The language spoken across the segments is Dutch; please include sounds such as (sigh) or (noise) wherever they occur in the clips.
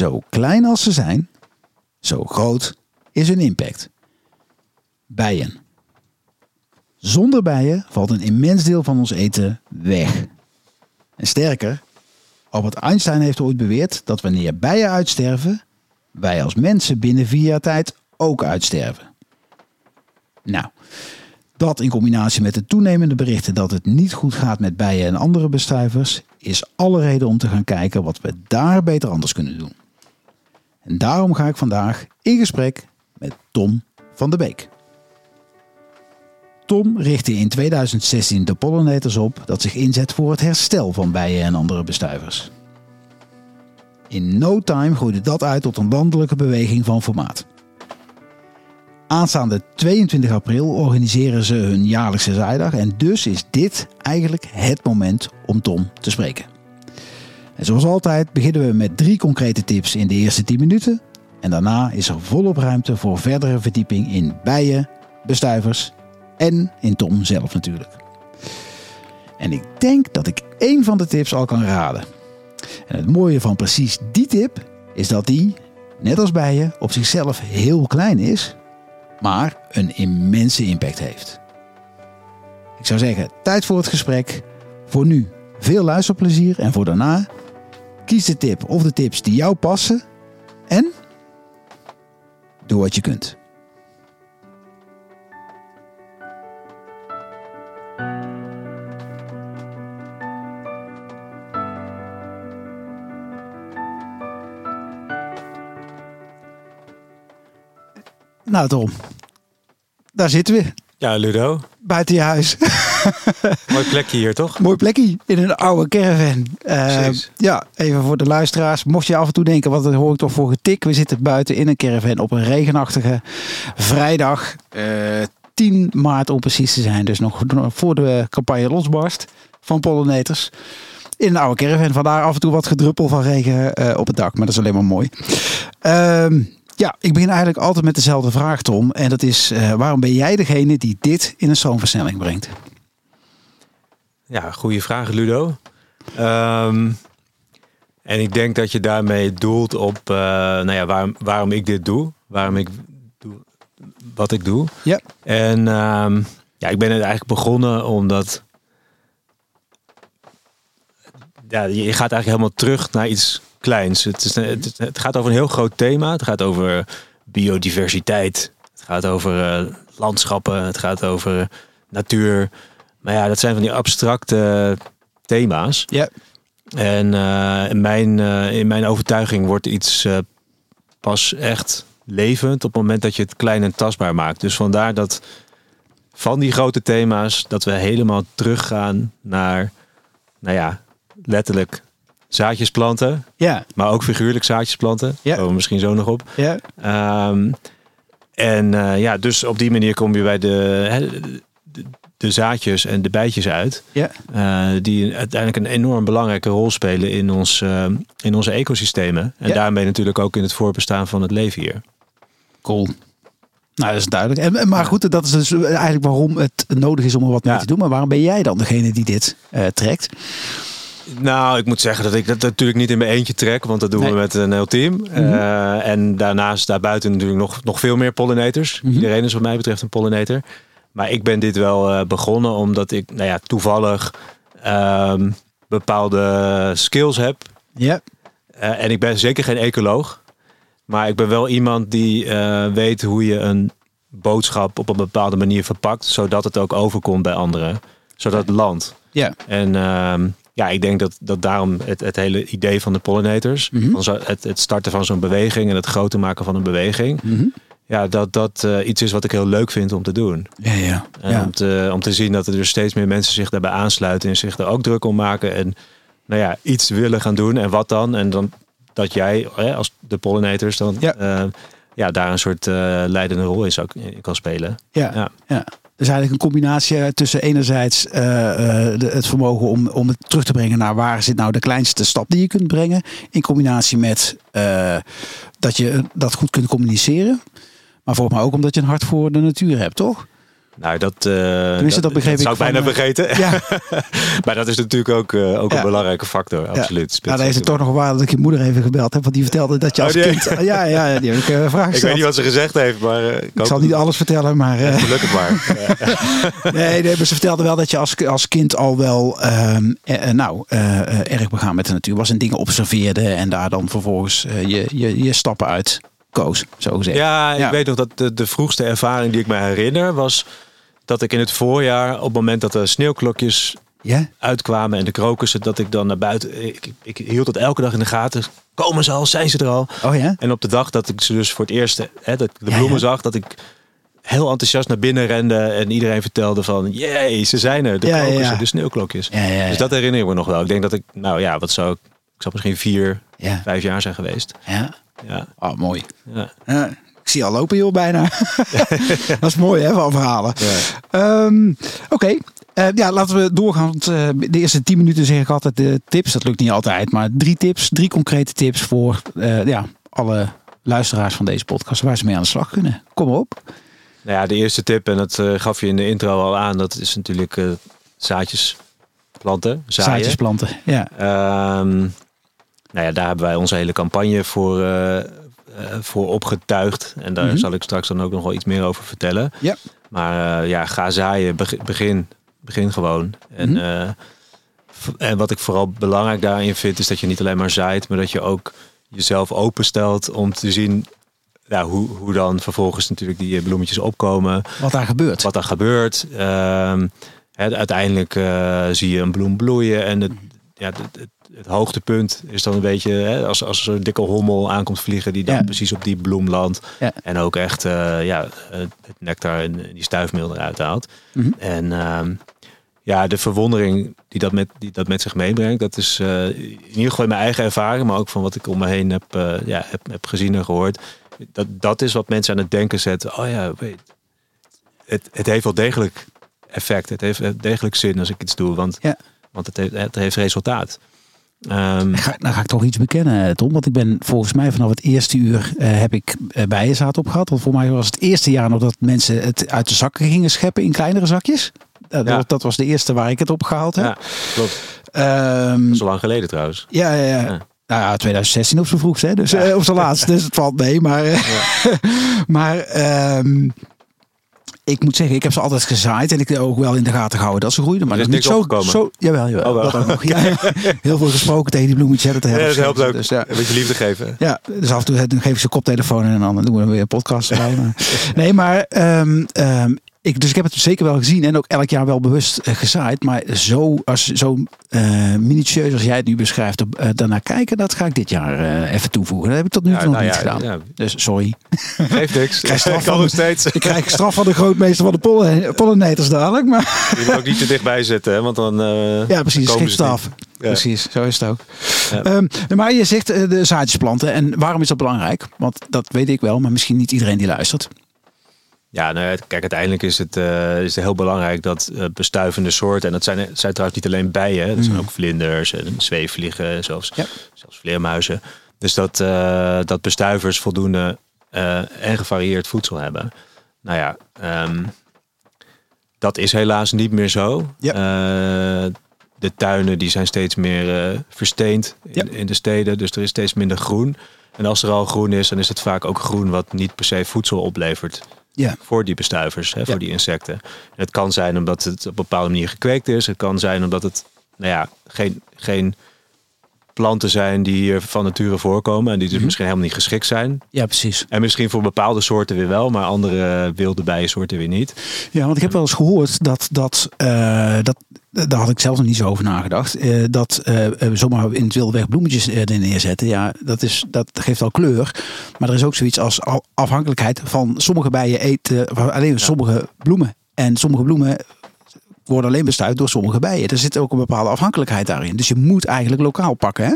Zo klein als ze zijn, zo groot is hun impact. Bijen. Zonder bijen valt een immens deel van ons eten weg. En sterker, Albert Einstein heeft ooit beweerd dat wanneer bijen uitsterven, wij als mensen binnen vier jaar tijd ook uitsterven. Nou, dat in combinatie met de toenemende berichten dat het niet goed gaat met bijen en andere bestuivers, is alle reden om te gaan kijken wat we daar beter anders kunnen doen. En daarom ga ik vandaag in gesprek met Tom van der Beek. Tom richtte in 2016 de Pollinators op dat zich inzet voor het herstel van bijen en andere bestuivers. In no time groeide dat uit tot een landelijke beweging van formaat. Aanstaande 22 april organiseren ze hun jaarlijkse zaaidag en dus is dit eigenlijk het moment om Tom te spreken. En zoals altijd beginnen we met drie concrete tips in de eerste 10 minuten en daarna is er volop ruimte voor verdere verdieping in bijen, bestuivers en in Tom zelf natuurlijk. En ik denk dat ik één van de tips al kan raden. En het mooie van precies die tip is dat die, net als bijen, op zichzelf heel klein is, maar een immense impact heeft. Ik zou zeggen, tijd voor het gesprek. Voor nu veel luisterplezier en voor daarna kies de tip of de tips die jou passen en doe wat je kunt. Nou Tom, daar zitten we. Ja, Ludo. Buiten je huis. (laughs) Mooi plekje hier, toch? Mooi plekje in een oude caravan. Uh, ja, even voor de luisteraars. Mocht je af en toe denken, wat hoor ik toch voor getik? We zitten buiten in een caravan op een regenachtige vrijdag. Uh, eh, 10 maart om precies te zijn. Dus nog voor de campagne losbarst van pollinators. In een oude caravan. Vandaar af en toe wat gedruppel van regen uh, op het dak. Maar dat is alleen maar mooi. Ehm, ja, ik begin eigenlijk altijd met dezelfde vraag, Tom. En dat is, uh, waarom ben jij degene die dit in een stroomversnelling brengt? Ja, goede vraag, Ludo. Um, en ik denk dat je daarmee doelt op uh, nou ja, waarom, waarom ik dit doe. Waarom ik doe wat ik doe. Ja. En um, ja, ik ben het eigenlijk begonnen omdat... Ja, je gaat eigenlijk helemaal terug naar iets kleins. Het, is, het, het, gaat over een heel groot thema. Het gaat over biodiversiteit. Het gaat over uh, landschappen. Het gaat over natuur. Maar ja, dat zijn van die abstracte thema's. Ja. En uh, in, mijn, uh, in mijn overtuiging wordt iets pas echt levend op het moment dat je het klein en tastbaar maakt. Dus vandaar dat van die grote thema's dat we helemaal teruggaan naar, nou ja, letterlijk zaadjes planten. Ja. Maar ook figuurlijk zaadjes planten. Ja. Komen we misschien zo nog op. Ja. Um, en uh, ja, dus op die manier kom je bij de, de, de zaadjes en de bijtjes uit. Ja. Uh, die uiteindelijk een enorm belangrijke rol spelen in, ons, uh, in onze ecosystemen. En Ja. daarmee natuurlijk ook in het voorbestaan van het leven hier. Cool. Nou, dat is duidelijk. En, maar goed, dat is dus eigenlijk waarom het nodig is om er wat mee Ja. te doen. Maar waarom ben jij dan degene die dit eh, trekt? Nou, ik moet zeggen dat ik dat natuurlijk niet in mijn eentje trek, want dat doen Nee. we met een heel team. Mhm. Eh, en daarnaast daarbuiten natuurlijk nog, nog veel meer pollinators. Mhm. Iedereen is wat mij betreft een pollinator. Maar ik ben dit wel eh, begonnen omdat ik nou ja, toevallig ehm, bepaalde skills heb. Ja. Eh, en ik ben zeker geen ecoloog. Maar ik ben wel iemand die weet hoe je een boodschap op een bepaalde manier verpakt. Zodat het ook overkomt bij anderen. Zodat het landt. Ja. En ehm, ja, ik denk dat, dat daarom het, het hele idee van de pollinators, Mhm. van het, het starten van zo'n beweging en het groter maken van een beweging, Mhm. ja, dat dat eh, iets is wat ik heel leuk vind om te doen. Ja, ja. En ja. om, te, om te zien dat er dus steeds meer mensen zich daarbij aansluiten en zich er ook druk om maken en nou ja, iets willen gaan doen. En wat dan? En dan dat jij hè, als de pollinators dan Ja. ja. ja, daar een soort eh, leidende rol in, zou, in kan spelen. Ja. Ja. ja. Dus eigenlijk een combinatie eh, tussen enerzijds eh, eh, het vermogen om, om het terug te brengen naar waar zit nou de kleinste stap die je kunt brengen. In combinatie met dat je dat goed kunt communiceren. Maar volgens mij ook omdat je een hart voor de natuur hebt, toch? Nou, dat, uh, dat, begreep ik. zou ik bijna uh, vergeten. Ja. (laughs) maar dat is natuurlijk ook, uh, ook Ja. een belangrijke factor, absoluut. Nou, dan is het toch nog waar dat ik je moeder even gebeld heb. Want die vertelde dat je Oh, als kind... Ja, ja, ja, die heb ik eh, vragen Ik weet niet wat ze gezegd heeft, maar eh, ik, Ik zal niet alles vertellen, maar... eh, Gelukkig maar. (laughs) Ja. nee, nee, maar ze vertelde wel dat je als, als kind al wel ehm, eh, eh, nou, eh, eh, erg begaan met de natuur was. En dingen observeerde en daar dan vervolgens eh, je, je, je stappen uit koos, zo gezegd. Ja, ik Ja. weet nog dat de, de vroegste ervaring die ik me herinner was dat ik in het voorjaar, op het moment dat de sneeuwklokjes Ja? uitkwamen en de krokussen, dat ik dan naar buiten. Ik, ik hield het elke dag in de gaten. Komen ze al? Zijn ze er al? Oh ja? En op de dag dat ik ze dus voor het eerst, hè, dat ik de bloemen ja. zag, dat ik heel enthousiast naar binnen rende en iedereen vertelde van, jee, ze zijn er, de Ja, krokussen, ja. de sneeuwklokjes. Ja. Dus dat herinner ik me nog wel. Ik denk dat ik, nou ja, wat zou ik, ik zou misschien vier, Ja. vijf jaar zijn geweest. ja. Ja, Oh, mooi. ja. Zie al lopen, joh, bijna. (laughs) (laughs) dat is mooi, hè, van verhalen. Ja. Ehm, Oké, Eh, ja, laten we doorgaan. Want, eh, de eerste tien minuten zeg ik altijd de tips. Dat lukt niet altijd, maar drie tips, drie concrete tips voor eh, ja, alle luisteraars van deze podcast waar ze mee aan de slag kunnen. Kom op. Nou ja, de eerste tip, en dat gaf je in de intro al aan, dat is natuurlijk zaadjes planten, zaaien. Zaadjes planten. Ja. Ehm, nou ja, daar hebben wij onze hele campagne voor, voor opgetuigd. En daar Mhm. zal ik straks dan ook nog wel iets meer over vertellen. Ja. Maar eh, ja, ga zaaien. Beg- Begin, begin gewoon. En, Mhm. eh, en wat ik vooral belangrijk daarin vind, is dat je niet alleen maar zaait, maar dat je ook jezelf openstelt om te zien ja, hoe, hoe dan vervolgens natuurlijk die eh, bloemetjes opkomen Wat daar gebeurt. wat er gebeurt. Hè, uiteindelijk eh, zie je een bloem bloeien en het, ja, het, het, het hoogtepunt is dan een beetje hè, als, als er een dikke hommel aankomt vliegen die dan Ja. precies op die bloem landt Ja. en ook echt eh, ja, het nectar en die stuifmeel eruit haalt. Mhm. En ehm, ja, de verwondering die dat met, die dat met zich meebrengt, dat is eh, in ieder geval in mijn eigen ervaring, maar ook van wat ik om me heen heb, eh, ja, heb, heb gezien en gehoord. Dat, dat is wat mensen aan het denken zetten. Oh ja, weet, het, het heeft wel degelijk effect. Het heeft degelijk zin als ik iets doe, want, Ja. want het, heeft, het heeft resultaat. Ehm, Dan ga, ga ik toch iets bekennen, Tom. Want ik ben volgens mij vanaf het eerste uur eh, heb ik uh, bijenzaad opgehad. Want voor mij was het eerste jaar nog dat mensen het uit de zakken gingen scheppen in kleinere zakjes. Eh, dat, Ja. was, dat was de eerste waar ik het op gehaald heb. ja, klopt. Dat is al lang geleden trouwens. ja, ja, ja. Ja. Nou ja, 2016 op zijn vroegst, hè? Dus eh, op zijn laatst. Dus het valt mee. Maar, eh, (laughs) maar ehm, ik moet zeggen, ik heb ze altijd gezaaid en ik ook wel in de gaten gehouden dat ze groeiden. Maar Er is niet zo, opgekomen? zo. Jawel, jawel. Oh, wel. dat ook nog. Ja, (laughs) ja. Heel veel gesproken tegen die bloemetjes. Dat, Ja, dat helpt ook. Dus, ja. Een beetje liefde geven. Ja, dus af en toe geef ik ze koptelefoon en dan doen we weer een podcast erbij. Maar, (laughs) nee, maar ehm, ik, dus ik heb het zeker wel gezien en ook elk jaar wel bewust eh, gezaaid. Maar zo, als, zo eh, minutieus als jij het nu beschrijft, eh, daarnaar kijken, dat ga ik dit jaar even toevoegen. Dat heb ik tot nu toe Ja, nog nou niet ja, gedaan. ja. Dus sorry. Geeft niks. Krijg (laughs) straf kan van- nog steeds. Ik krijg straf van de grootmeester van de pollen, pollinators dadelijk. Maar Je moet ook niet te dichtbij zitten, hè, want dan. ja, precies. komen Schiet ze af. niet. Ja. Precies, zo is het ook. Ehm, maar je zegt de zaadjes planten. En waarom is dat belangrijk? Want dat weet ik wel, maar misschien niet iedereen die luistert. Ja, nou, ja, kijk, uiteindelijk is het, eh, is het heel belangrijk dat eh, bestuivende soorten, en dat zijn, het zijn trouwens niet alleen bijen, dat zijn Mm. ook vlinders en zweefvliegen, zelfs, Ja. zelfs vleermuizen. Dus dat, eh, dat bestuivers voldoende en gevarieerd voedsel hebben. Nou ja, ehm, dat is helaas niet meer zo. Ja. De tuinen die zijn steeds meer versteend in, Ja. in de steden, dus er is steeds minder groen. En als er al groen is, dan is het vaak ook groen wat niet per se voedsel oplevert Ja. voor die bestuivers, hè, voor Ja. die insecten. En het kan zijn omdat het op een bepaalde manier gekweekt is. Het kan zijn omdat het nou ja, geen, geen planten zijn die hier van nature voorkomen en die dus Mhm. misschien helemaal niet geschikt zijn. Ja, precies. En misschien voor bepaalde soorten weer wel, maar andere wilde bijensoorten weer niet. Ja, want ik heb wel eens gehoord dat dat, eh, dat daar had ik zelf nog niet zo over nagedacht. eh, dat eh, eh, zomaar in het wilde weg bloemetjes eh, er neerzetten. Ja, dat, is, dat geeft al kleur. Maar er is ook zoiets als al- afhankelijkheid van sommige bijen eten alleen sommige bloemen. En sommige bloemen worden alleen bestuivd door sommige bijen. Er zit ook een bepaalde afhankelijkheid daarin. Dus je moet eigenlijk lokaal pakken. Hè?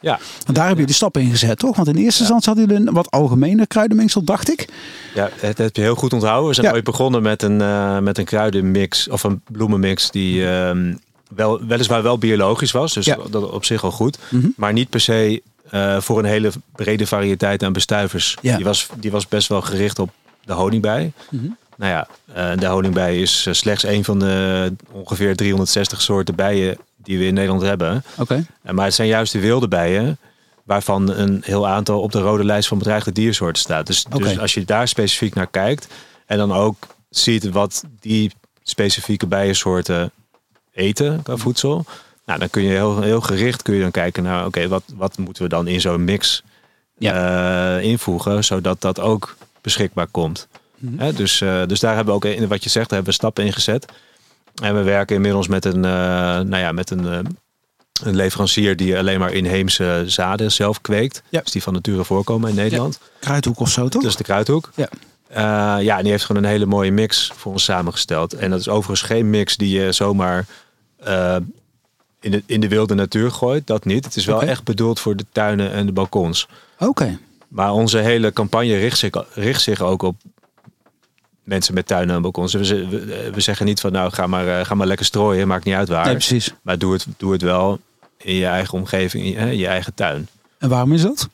Ja, Want daar heb je de stappen in gezet, toch? Want in eerste instantie hadden jullie een wat algemener kruidenmengsel, dacht ik. ja het heb je heel goed onthouden. We zijn Ja. ooit begonnen met een, eh, met een kruidenmix of een bloemenmix die ehm, wel, weliswaar wel biologisch was. Dus Ja. dat op zich al goed. Mhm. Maar niet per se eh, voor een hele brede variëteit aan bestuivers. Ja. Die, was, die was best wel gericht op de honingbij. Mhm. Nou ja, uh, de honingbij is slechts een van de ongeveer 360 soorten bijen die we in Nederland hebben. Oké. Maar het zijn juist de wilde bijen waarvan een heel aantal op de rode lijst van bedreigde diersoorten staat. Dus, dus als je daar specifiek naar kijkt en dan ook ziet wat die specifieke bijensoorten eten qua voedsel, nou, dan kun je heel, heel gericht kun je dan kijken naar, oké, wat, wat moeten we dan in zo'n mix ja. uh, invoegen, zodat dat ook beschikbaar komt. Mm dus, uh, dus daar hebben we ook, in wat je zegt, hebben we stappen in gezet. En we werken inmiddels met een, uh, nou ja, met een, een leverancier die alleen maar inheemse zaden zelf kweekt. Ja. Dus die van nature voorkomen in Nederland. Ja. Kruidhoek of zo toch? Dus de Kruidhoek. Ja. ja, en die heeft gewoon een hele mooie mix voor ons samengesteld. En dat is overigens geen mix die je zomaar in de, in de wilde natuur gooit. Dat niet. Het is wel echt bedoeld voor de tuinen en de balkons. Oké. Maar onze hele campagne richt zich, richt zich ook op mensen met tuinen en balkons. We, we, zeggen niet van nou ga maar, uh, ga maar lekker strooien, maakt niet uit waar. Nee, precies. Maar doe het, doe het wel in je eigen omgeving, in je, je eigen tuin. En waarom is dat?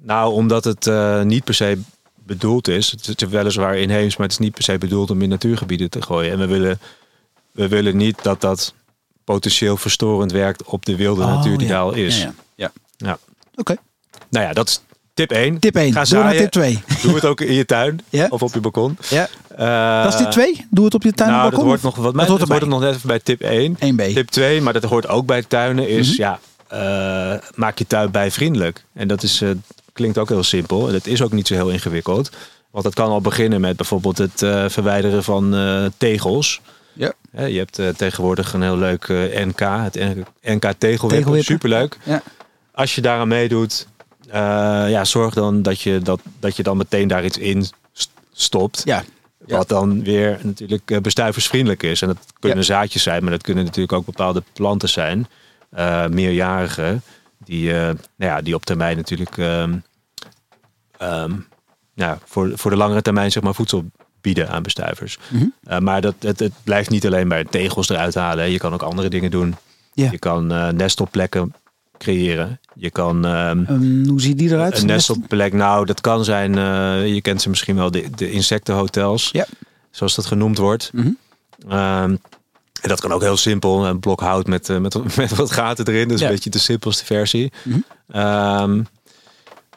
Nou, omdat het uh, niet per se bedoeld is. Het is weliswaar inheems, maar het is niet per se bedoeld om in natuurgebieden te gooien. En we willen, we willen niet dat dat potentieel verstorend werkt op de wilde oh, natuur die ja. daar al is. Ja, ja. ja. Oké. Nou ja, dat is tip 1. Tip 1. Ga zaaien. tip 2. Doe het ook in je tuin (laughs) ja. of op je balkon. Ja. Uh, dat is tip 2? Doe het op je tuin nou, of balkon? Dat hoort nog, wat mij dat hoort, nog net even bij tip 1. 1B. Tip 2, maar dat hoort ook bij tuinen, is mm -hmm. ja, uh, maak je tuin bijvriendelijk. En dat is, uh, klinkt ook heel simpel. En het is ook niet zo heel ingewikkeld. Want dat kan al beginnen met bijvoorbeeld het verwijderen van tegels. Ja. je hebt tegenwoordig een heel leuk NK, het NK tegelwippen. Superleuk. Ja. Als je daaraan meedoet, ja, zorg dan dat je, dat, dat je dan meteen daar iets in stopt. Ja. Wat dan weer natuurlijk bestuiversvriendelijk is. En dat kunnen zaadjes zijn, maar dat kunnen natuurlijk ook bepaalde planten zijn. meerjarige, die, nou ja, die op termijn natuurlijk um, um, ja, voor, voor de langere termijn zeg maar, voedsel bieden aan bestuivers. Mhm. Uh, maar dat, het, het, blijft niet alleen bij tegels eruit halen. Je kan ook andere dingen doen. Ja. Je kan uh, nestelplekken creëren. Je kan... Um, um, hoe ziet die eruit? Een nestelplek, nou dat kan zijn... Uh, je kent ze misschien wel, de, de insectenhotels. Ja. Zoals dat genoemd wordt. Mm -hmm. um, en dat kan ook heel simpel. Een blok hout met, met, (laughs) met wat gaten erin. Dus ja. een beetje de simpelste versie. Mm -hmm.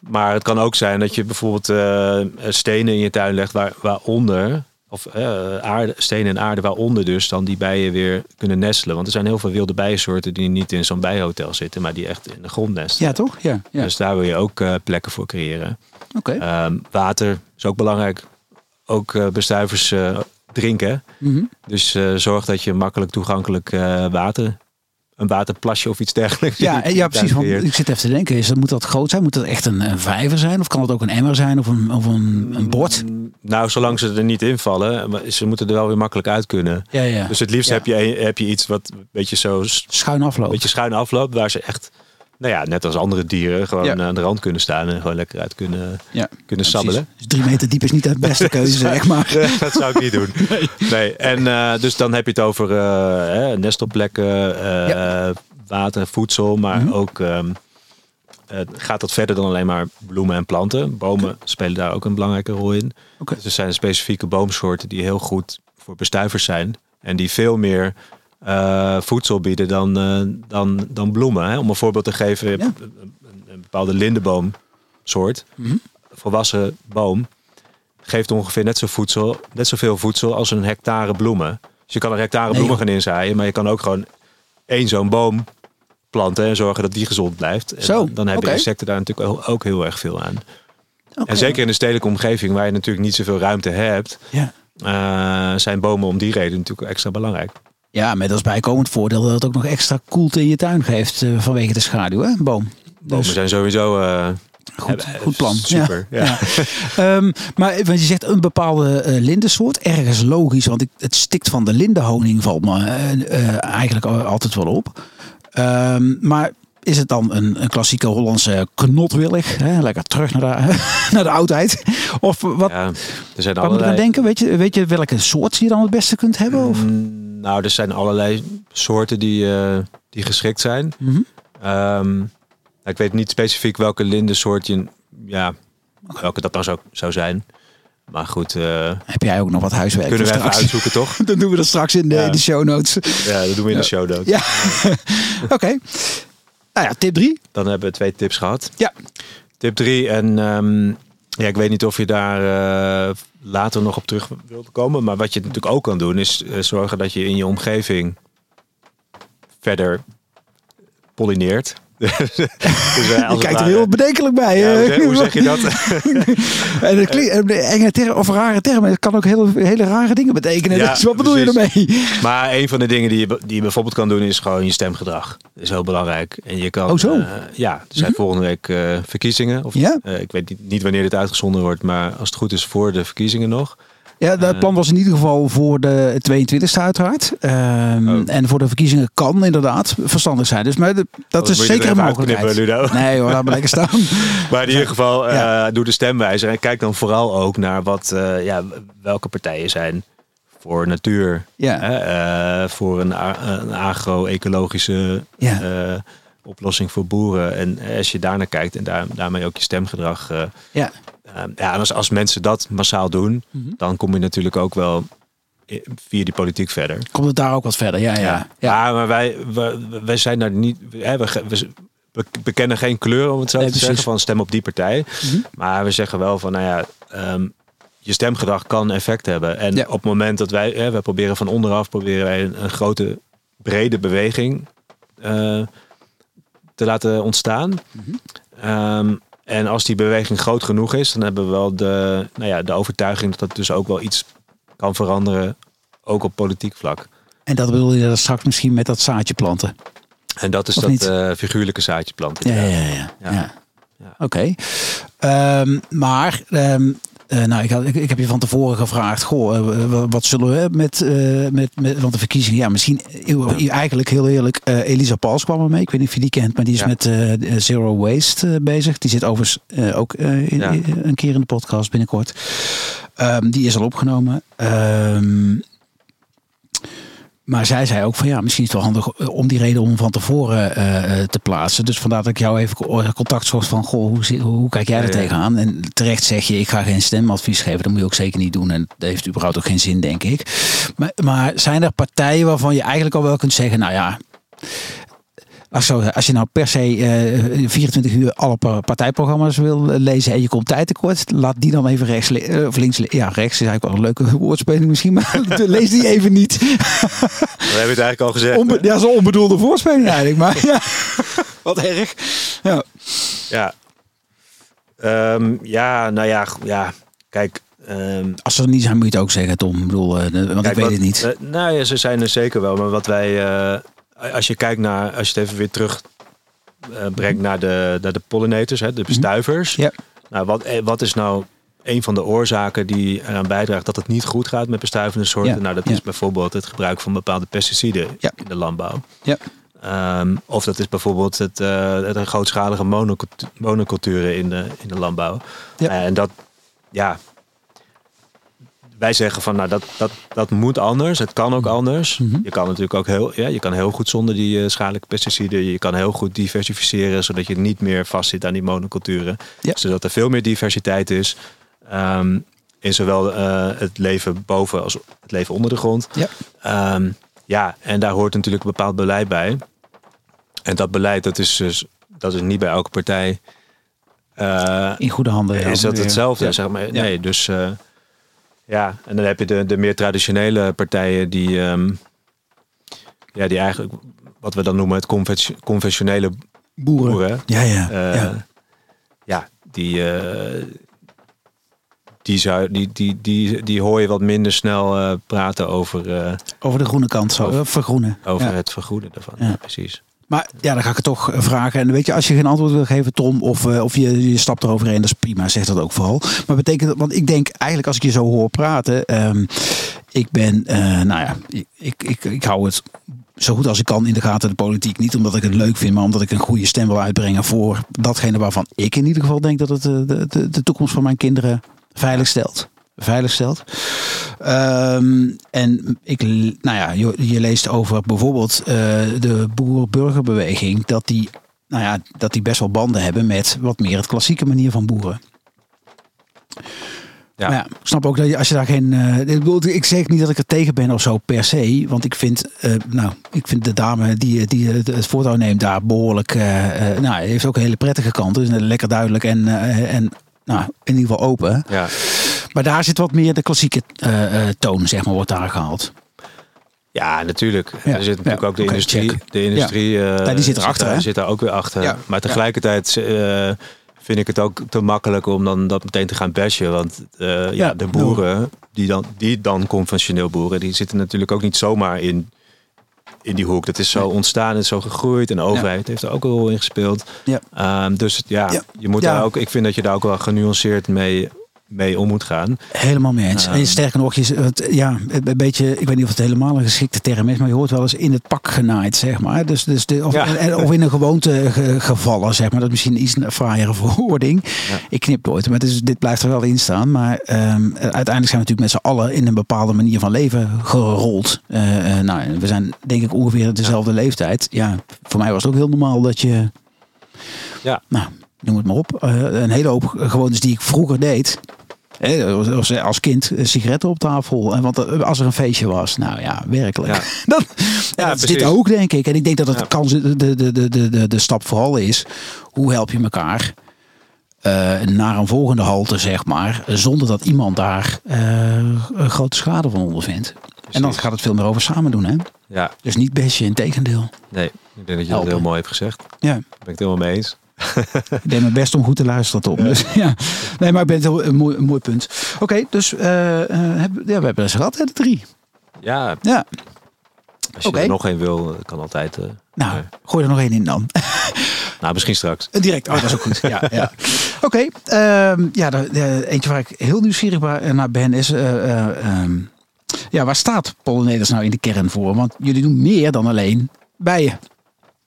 Maar het kan ook zijn dat je bijvoorbeeld uh, stenen in je tuin legt waar, waaronder, of uh, aarde, stenen en aarde waaronder dus dan die bijen weer kunnen nestelen. Want er zijn heel veel wilde bijensoorten die niet in zo'n bijenhotel zitten, maar die echt in de grond nestelen. Ja, toch? Ja. ja. Dus daar wil je ook uh, plekken voor creëren. Oké. Okay. Um, water is ook belangrijk. Ook bestuivers drinken. Mm -hmm. Dus zorg dat je makkelijk toegankelijk water een waterplasje of iets dergelijks. Ja, (laughs) ja precies. Want ik zit even te denken, is dat, moet dat groot zijn? Moet dat echt een, een vijver zijn? Of kan het ook een emmer zijn of een, of een, een bord? Nou, zolang ze er niet in vallen, ze moeten er wel weer makkelijk uit kunnen. Ja, ja. Dus het liefst ja. heb, je, heb je iets wat een beetje zo... Schuin afloopt. beetje schuin afloopt, waar ze echt... Nou ja, net als andere dieren gewoon Ja. aan de rand kunnen staan en gewoon lekker uit kunnen, Ja. kunnen Ja, sabbelen. precies. Dus drie meter diep is niet de beste keuze, (laughs) zeg maar. Dat zou ik niet doen. (laughs) Nee. En eh, dus dan heb je het over eh, hè, nestelplekken, eh, Ja. water, voedsel, maar Mhm. ook ehm, eh, gaat dat verder dan alleen maar bloemen en planten. Bomen spelen daar ook een belangrijke rol in. Oké. Dus er zijn specifieke boomsoorten die heel goed voor bestuivers zijn en die veel meer eh, voedsel bieden dan, eh, dan, dan bloemen. Hè? Om een voorbeeld te geven, je hebt Ja. een, bepaalde lindenboomsoort, Mhm. volwassen boom, geeft ongeveer net, zo voedsel, net zoveel voedsel als een hectare bloemen. Dus je kan een hectare Nee, bloemen gaan inzaaien, maar je kan ook gewoon één zo'n boom planten en zorgen dat die gezond blijft. En Zo, dan, hebben insecten daar natuurlijk ook, heel erg veel aan. Oké. En zeker in de stedelijke omgeving, waar je natuurlijk niet zoveel ruimte hebt, Ja. eh, zijn bomen om die reden natuurlijk extra belangrijk. Ja, met als bijkomend voordeel dat het ook nog extra koelte in je tuin geeft eh, vanwege de schaduw, hè? Boom. Bomen Dus zijn sowieso eh, goed, hebben- goed plan. Super. Ja. Ja. Ehm, maar want je zegt een bepaalde eh, lindensoort, ergens logisch, want ik, het stikt van de lindenhoning valt me eh, eh, eigenlijk al- altijd wel op. Ehm, maar is het dan een, een klassieke Hollandse knotwillig? Hè? Lekker terug naar de, (laughs) naar de oudheid. Of wat, Ja, er zijn waar moet ik aan allerlei. denken? Weet je, weet je welke soort je dan het beste kunt hebben? Of? Mm, nou, er zijn allerlei soorten die, eh, die geschikt zijn. Mhm. Ehm, nou, ik weet niet specifiek welke lindensoort je, ja, welke dat dan zou, zou zijn. Maar goed, uh, heb jij ook nog wat huiswerk? Kunnen we even uitzoeken, toch? (laughs) Dan doen we dat straks in de, in de show notes. Ja, dat doen we in de show notes. Ja, (laughs) oké. Nou ja, tip 3. Dan hebben we twee tips gehad. Ja. Tip 3 en um, ja, ik weet niet of je daar uh, later nog op terug wilt komen. Maar wat je natuurlijk ook kan doen is uh, zorgen dat je in je omgeving verder pollineert. Dus, uh, je kijkt er heel bedenkelijk bij. Ja, hoe, zeg, je dat? (laughs) en het klinkt, enge term, of rare termen. Het kan ook hele, hele rare dingen betekenen. Ja, (laughs) dus wat bedoel precies. je ermee? Maar een van de dingen die je, die je bijvoorbeeld kan doen is gewoon je stemgedrag. Dat is heel belangrijk. En je kan, oh zo? Uh, ja, er zijn mm -hmm. volgende week uh, verkiezingen. Of, ja? ik weet niet, niet wanneer dit uitgezonden wordt, maar als het goed is voor de verkiezingen nog. Ja, het plan was in ieder geval voor de 22e uiteraard. Um, oh. En voor de verkiezingen kan inderdaad verstandig zijn. Dus maar de, dat is zeker een mogelijkheid. Ludo. (laughs) Nee hoor, laat maar lekker staan. (laughs) maar in ieder geval, uh, ja. doe de stemwijzer. En kijk dan vooral ook naar wat, uh, ja, welke partijen zijn voor natuur. Ja. Uh, voor een, een agro-ecologische ja. oplossing voor boeren. En als je daarnaar kijkt en daar, daarmee ook je stemgedrag... Uh, ja, en als, als mensen dat massaal doen, mm -hmm. dan kom je natuurlijk ook wel via die politiek verder. Komt het daar ook wat verder? Ja, ja. ja. ja maar wij, wij, wij zijn daar niet. Hè, we, we, geen kleur om het zo nee, te precies. zeggen van stem op die partij. Mm -hmm. Maar we zeggen wel van, nou ja, um, je stemgedrag kan effect hebben. En ja. op het moment dat wij, hè, we proberen van onderaf, proberen wij een, een grote, brede beweging uh, te laten ontstaan. Mm -hmm. um, en als die beweging groot genoeg is, dan hebben we wel de, nou ja, de overtuiging dat dat dus ook wel iets kan veranderen, ook op politiek vlak. En dat bedoel je dat straks misschien met dat zaadje planten? En dat is of dat uh, figuurlijke zaadje planten. Ja, ja, ja. ja. ja. Oké. Okay. Um, maar um, Uh, nou, ik, had, ik, ik, heb je van tevoren gevraagd, goh, uh, wat zullen we met, uh, met, met, want de verkiezingen, ja, misschien eigenlijk heel eerlijk, Elisa Pauls kwam er mee. Ik weet niet of je die kent, maar die is ja. met Zero Waste bezig. Die zit overigens ook in, ja. een keer in de podcast binnenkort. Um, die is al opgenomen. Um, maar zij zei ook van ja, misschien is het wel handig om die reden om van tevoren uh, te plaatsen. Dus vandaar dat ik jou even contact zocht van goh, hoe, hoe kijk jij er ja, tegenaan? En terecht zeg je, ik ga geen stemadvies geven. Dat moet je ook zeker niet doen. En dat heeft überhaupt ook geen zin, denk ik. Maar, maar zijn er partijen waarvan je eigenlijk al wel kunt zeggen, nou ja, als, zo, als je nou per se uh, 24 uur alle partijprogramma's wil lezen en je komt tijd tekort, laat die dan even rechts uh, of links. Ja, rechts is eigenlijk wel een leuke woordspeling misschien, maar (laughs) lees die even niet. (laughs) We hebben het eigenlijk al gezegd. Onbe ja, zo'n onbedoelde voorspeling eigenlijk, maar ja, (laughs) wat erg. Ja, ja. Um, ja nou ja, ja, kijk. Um, Als ze er niet zijn, moet je het ook zeggen, Tom. Ik bedoel, uh, want kijk, ik weet wat, het niet. Uh, nou ja, ze zijn er zeker wel. Maar wat wij, uh, als je kijkt naar, als je het even weer terug uh, brengt naar de, naar de pollinators, hè, de bestuivers. Ja. Nou, wat, wat is nou een van de oorzaken die eraan bijdraagt dat het niet goed gaat met bestuivende soorten? Ja. Nou, dat Ja. is bijvoorbeeld het gebruik van bepaalde pesticiden in de landbouw. Ja. Um, of dat is bijvoorbeeld het, uh, het grootschalige monocultu monoculturen in de, in de landbouw. Ja. Uh, en dat, ja, wij zeggen van nou dat, dat, dat moet anders. Het kan ook anders. Mhm. Je kan natuurlijk ook heel, ja, je kan heel goed zonder die uh, schadelijke pesticiden. Je kan heel goed diversificeren, zodat je niet meer vastzit aan die monoculturen. Ja. Zodat er veel meer diversiteit is. Um, in zowel uh, het leven boven als het leven onder de grond. Ja. Um, ja, en daar hoort natuurlijk een bepaald beleid bij. En dat beleid, dat is dus dat is niet bij elke partij. Uh, In goede handen. is dat hetzelfde? Ja. Zeg maar. Nee, dus ja, en dan heb je de, de meer traditionele partijen die, um, ja, die eigenlijk wat we dan noemen het convention, conventionele Boeren. boeren. Ja, ja. Uh, ja. ja, die, uh, die, zou, die, die, die, die hoor je wat minder snel uh, praten over, Over de groene kant, zo, Over- vergroenen. over Ja. het vergoeden daarvan. Ja. precies. Maar ja, dan ga ik het toch eh, vragen. En weet je, als je geen antwoord wil geven, Tom, of, uh, of je, je stapt eroverheen, dat is prima. Zeg dat ook vooral. Maar betekent dat, want ik denk eigenlijk als ik je zo hoor praten, um, ik ben, uh, nou ja, ik, ik, ik, ik hou het zo goed als ik kan in de gaten de politiek. Niet omdat ik het leuk vind, maar omdat ik een goede stem wil uitbrengen voor datgene waarvan ik in ieder geval denk dat het de, de, de toekomst van mijn kinderen veilig stelt. Veilig stelt. Um, en ik, nou ja, je, je, leest over bijvoorbeeld uh, de boer-burgerbeweging, dat die, nou ja, dat die best wel banden hebben met wat meer het klassieke manier van boeren. Ja. Maar ja, ik snap ook dat je, als je daar geen. eh, ik, bedoel, ik zeg niet dat ik er tegen ben of zo per se. Want ik vind, eh, nou, ik vind de dame die, die het, voortouw neemt daar behoorlijk. eh, eh, nou, heeft ook een hele prettige kant. Dus lekker duidelijk en, eh, en nou, in ieder geval open. Ja. Maar daar zit wat meer de klassieke eh, eh, toon, zeg maar, wordt daar gehaald. Ja, natuurlijk. Ja, Er zit natuurlijk ja, ook de industrie. check. De industrie eh, Ja, die zit erachter, daar, hè? zit daar ook weer achter. Ja, Maar tegelijkertijd vind ik het ook te makkelijk om dan dat meteen te gaan bashen. Want ja, Ja, de boeren, die dan, die dan conventioneel boeren, die zitten natuurlijk ook niet zomaar in, in die hoek. Dat is zo ontstaan, is zo gegroeid. En de overheid heeft er ook een rol in gespeeld. Ja. Ehm, dus ja, je moet daar ook, ik vind dat je daar ook wel genuanceerd mee, mee om moet gaan. Helemaal mee eens. En sterker nog, je, het, ja, een beetje, ik weet niet of het helemaal een geschikte term is, maar je hoort wel eens in het pak genaaid, zeg maar. Dus, dus de, of, Ja. of in een gewoonte ge- gevallen, zeg maar. Dat is misschien iets een fraaiere (laughs) verwoording. Ja. Ik knip nooit, maar dus, dit blijft er wel in staan. Maar ehm, uiteindelijk zijn we natuurlijk met z'n allen in een bepaalde manier van leven gerold. Eh, eh, nou, we zijn denk ik ongeveer dezelfde leeftijd. Ja, voor mij was het ook heel normaal dat je, Ja. nou, noem het maar op, eh, een hele hoop gewoontes die ik vroeger deed. Als, kind eh, sigaretten op tafel. En want als er een feestje was, nou ja, werkelijk. Ja. (laughs) Dat, ja, dat is dit ook, denk ik. En ik denk dat het Ja. kans, de, de, de, de, de, stap vooral is. Hoe help je elkaar eh, naar een volgende halte, zeg maar. Zonder dat iemand daar eh, grote schade van ondervindt. En dan gaat het veel meer over samen doen, hè? Ja, Dus niet bestje, in tegendeel. nee, ik denk dat je dat heel mooi hebt gezegd. Daar Ja, ben ik het helemaal mee eens. Ik deed mijn best om goed te luisteren tot. Dus, ja. Nee, maar ik ben het heel, een, mooi, een mooi punt. Oké, dus eh, eh, heb, ja, we hebben ze gehad, hè, de drie. Ja, Ja, als je er nog één wil, kan altijd. eh, nou, Nee. gooi er nog één in dan. nou, misschien straks. Direct, oh, dat is ook goed. Ja, ja. (laughs) Oké, ehm, ja, de, de- eentje waar ik heel nieuwsgierig naar ben is... eh, eh, ehm, ja, waar staat Pollinators nou in de kern voor? Want jullie doen meer dan alleen bijen.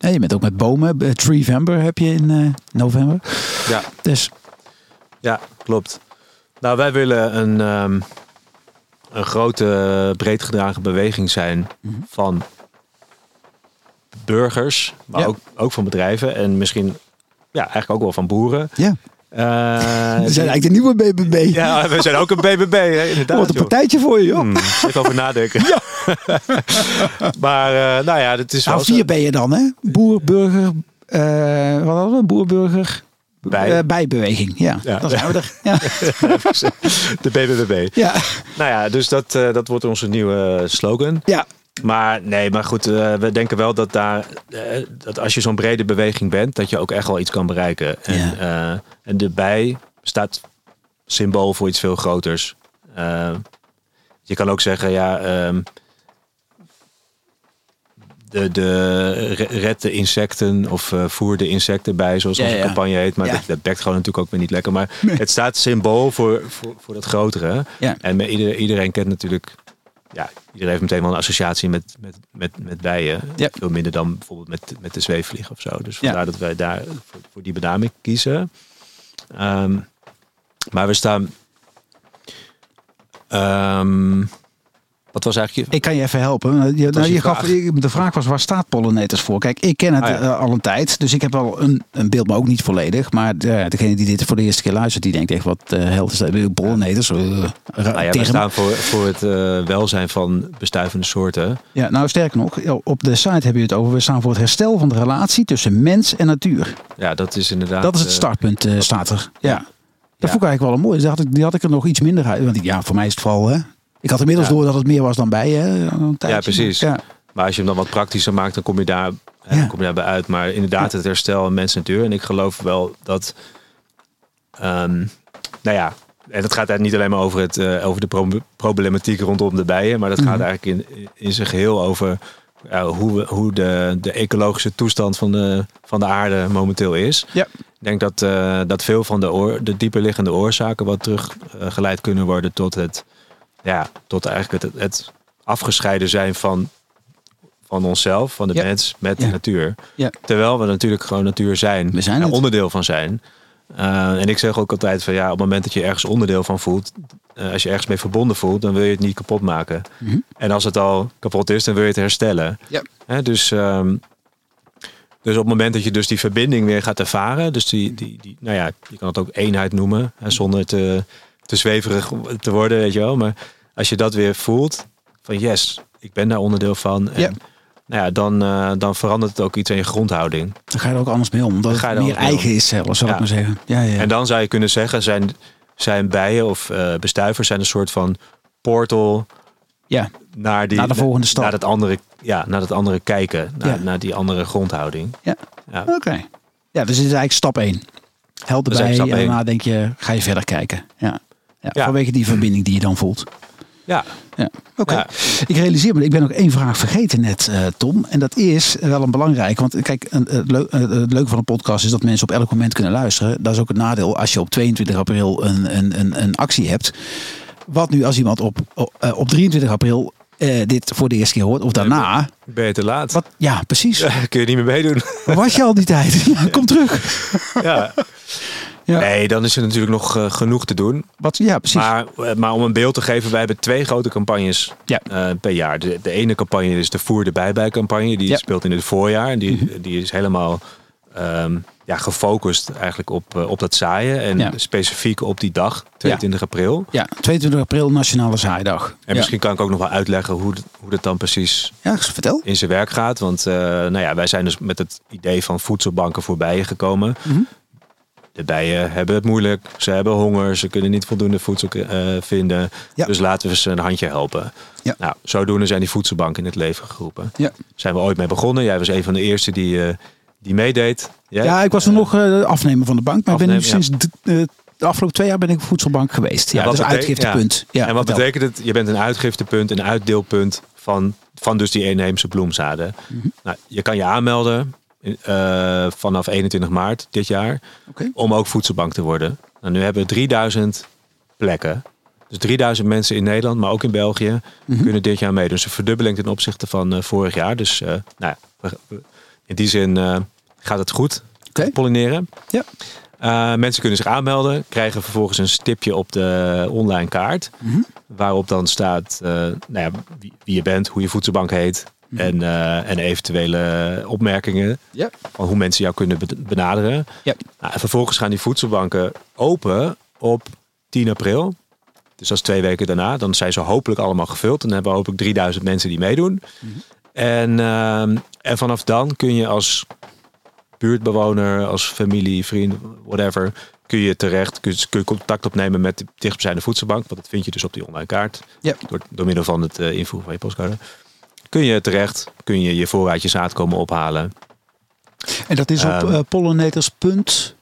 Ja, je bent ook met bomen. eh, Treevember heb je in eh, november. Ja, Dus ja, klopt. Nou, wij willen een, ehm, een grote, breed gedragen beweging zijn Mhm. van burgers, maar Ja. ook, ook van bedrijven en misschien ja, eigenlijk ook wel van boeren. ja, Eh, we zijn eigenlijk de nieuwe BBB. ja, we zijn ook een BBB, hè, inderdaad. Wat een joh. partijtje voor je, joh. Hmm, even over nadenken. (laughs) maar uh, nou ja, het is wel Nou, zo- vier ben je dan, hè? Boer, burger, uh, wat hadden we? Boer, burger, Bij. Uh, bijbeweging. Ja, Ja. dan zijn we er. Ja. de BBB. ja. Nou ja, dus dat, uh, dat wordt onze nieuwe slogan. ja. Maar nee, maar goed, uh, we denken wel dat daar, uh, dat als je zo'n brede beweging bent, dat je ook echt wel iets kan bereiken. En, Ja. uh, en de bij staat symbool voor iets veel groters. Je kan ook zeggen, ja, um, de, de red de insecten of voer de insecten bij, zoals onze ja. campagne heet. Maar dat, dat bekt gewoon natuurlijk ook weer niet lekker. Maar Nee. het staat symbool voor, voor, voor dat grotere. En iedereen kent natuurlijk ja, iedereen heeft meteen wel een associatie met, met, met, met bijen. Ja. Veel minder dan bijvoorbeeld met, met de zweefvlieg of zo. Dus Ja. vandaar dat wij daar voor, voor die benaming kiezen. Ehm, maar we staan... Ehm, wat was eigenlijk je... Ik kan je even helpen. Je, nou, je gaf, vraag. de vraag was waar staat pollinators voor? Kijk, ik ken het Ah, ja. eh, al een tijd, dus ik heb wel een, een beeld, maar ook niet volledig. Maar de, degene die dit voor de eerste keer luistert, die denkt echt wat uh, held is dat? Pollinators. Uh, Nou ja, we staan voor, voor het uh, welzijn van bestuivende soorten. Ja, nou sterker nog, op de site heb je het over. We staan voor het herstel van de relatie tussen mens en natuur. Ja, dat is inderdaad... Dat is het eh, startpunt, uh, staat er. Ja. Dat vond ik eigenlijk wel een mooi. Die had, ik, die had ik er nog iets minder uit. Want ja, voor mij is het vooral... Hè, ik had inmiddels Ja. door dat het meer was dan bij. Hè. Ja, precies. Ja. Maar als je hem dan wat praktischer maakt, dan kom je, daar, hè, Ja. kom je daarbij uit. Maar inderdaad, het herstel en mens en natuur. En ik geloof wel dat... ehm, nou ja, en het gaat eigenlijk niet alleen maar over, het, eh, over de pro- problematiek rondom de bijen. Maar dat gaat Mhm. eigenlijk in, in zijn geheel over hoe, we, hoe de, de ecologische toestand van de, van de aarde momenteel is. Ja. Ik denk dat, eh, dat veel van de, oor, de dieper liggende oorzaken wat teruggeleid kunnen worden tot het, ja, tot eigenlijk het, het afgescheiden zijn van, van onszelf, van de Ja. mens met Ja. de natuur. Ja. Terwijl we natuurlijk gewoon natuur zijn. We zijn en het. onderdeel van zijn. Uh, en ik zeg ook altijd van ja, op het moment dat je ergens onderdeel van voelt, uh, als je ergens mee verbonden voelt, dan wil je het niet kapot maken. Mhm. En als het al kapot is, dan wil je het herstellen. Ja. Hè, dus, um, dus op het moment dat je dus die verbinding weer gaat ervaren, dus die, die, die nou ja, je kan het ook eenheid noemen, hè, zonder te te zweverig te worden, weet je wel. Maar als je dat weer voelt, van yes, ik ben daar onderdeel van. En, Ja. Nou ja, dan, eh, dan verandert het ook iets in je grondhouding. Dan ga je er ook anders mee om. Omdat Dan ga je het er meer eigen is zelfs, Ja. ik maar zeggen. Ja, ja. En dan zou je kunnen zeggen, zijn, zijn bijen of eh, bestuivers zijn een soort van portal ja. naar, die, Naar de volgende stap. Naar het andere, ja, naar het andere kijken, naar, naar die andere grondhouding. Ja. Ja. Oké. Ja, dus dit is eigenlijk stap 1. Help Dat erbij en daarna denk je, ga je verder kijken. Ja. Ja, Ja. Vanwege die verbinding die je dan voelt. Ja, Ja. Oké. Ja. Ik realiseer me, ik ben nog één vraag vergeten net, eh, Tom. En dat is wel een belangrijk. Want kijk, een- het, leu- eh, het leuke van een podcast is dat mensen op elk moment kunnen luisteren. Dat is ook het nadeel als je op 22 april een, een, een, een actie hebt. Wat nu als iemand op, op, eh, op 23 april eh, dit voor de eerste keer hoort, of daarna. ben je te laat. Wat, ja, precies. (laughs) Kun je niet meer meedoen. Waar was je al die tijd? Ja, (laughs) kom terug. ja. Ja. Nee, dan is er natuurlijk nog eh, genoeg te doen. Wat, ja, precies. Maar, eh, maar om een beeld te geven, wij hebben twee grote campagnes Ja. eh, per jaar. De, de ene campagne is de Voer de Bijbij campagne. Die Ja. speelt in het voorjaar. En die, Mhm. die is helemaal ehm, ja, gefocust eigenlijk op, op dat zaaien. En specifiek op die dag, 22 april. ja, 22 april Nationale Zaaidag. En misschien kan ik ook nog wel uitleggen hoe, hoe dat dan precies Ja, vertel. in zijn werk gaat. Want nou ja, wij zijn dus met het idee van voedselbanken voor bijen gekomen. Mhm. De bijen hebben het moeilijk. Ze hebben honger. Ze kunnen niet voldoende voedsel eh, vinden. Ja. Dus laten we ze een handje helpen. Ja. Nou, zodoende zijn die voedselbanken in het leven geroepen. Ja. Zijn we ooit mee begonnen. Jij was een van de eerste die, eh, die meedeed. Jij? Ja, ik was er Eh, nog afnemer van de bank. Maar ik ben nu sinds de, afgelopen twee jaar ben ik voedselbank geweest. Ja, dat is uitgiftepunt. Ja. en wat betekent het? Je bent een uitgiftepunt, een uitdeelpunt van, van dus die inheemse bloemzaden. Mhm. Nou, je kan je aanmelden eh, vanaf 21 maart dit jaar om ook voedselbank te worden. Nou, nu hebben we 3000 plekken. Dus 3000 mensen in Nederland, maar ook in België, Mhm. kunnen dit jaar meedoen. Dus een verdubbeling ten opzichte van eh, vorig jaar. Dus eh, nou, ja, in die zin gaat het goed. Oké. Pollineren. Ja. Mensen kunnen zich aanmelden, krijgen vervolgens een stipje op de online kaart. Mhm. Waarop dan staat nou ja, wie, wie je bent, hoe je voedselbank heet. Mhm. En, eh, en eventuele opmerkingen Ja. van hoe mensen jou kunnen be- benaderen. Ja. Nou, en vervolgens gaan die voedselbanken open op 10 april. Dus dat is twee weken daarna. Dan zijn ze hopelijk allemaal gevuld. Dan hebben we hopelijk 3000 mensen die meedoen. Mhm. En, ehm, en vanaf dan kun je als buurtbewoner, als familie, vriend, whatever, kun je terecht, kun je, kun je contact opnemen met de dichtstbijzijnde voedselbank. Want dat vind je dus op die online kaart. Ja. Door, door middel van het eh, invoeren van je postcode. Kun je terecht, kun je je voorraadje zaad komen ophalen. En dat is op eh pollinators. punt-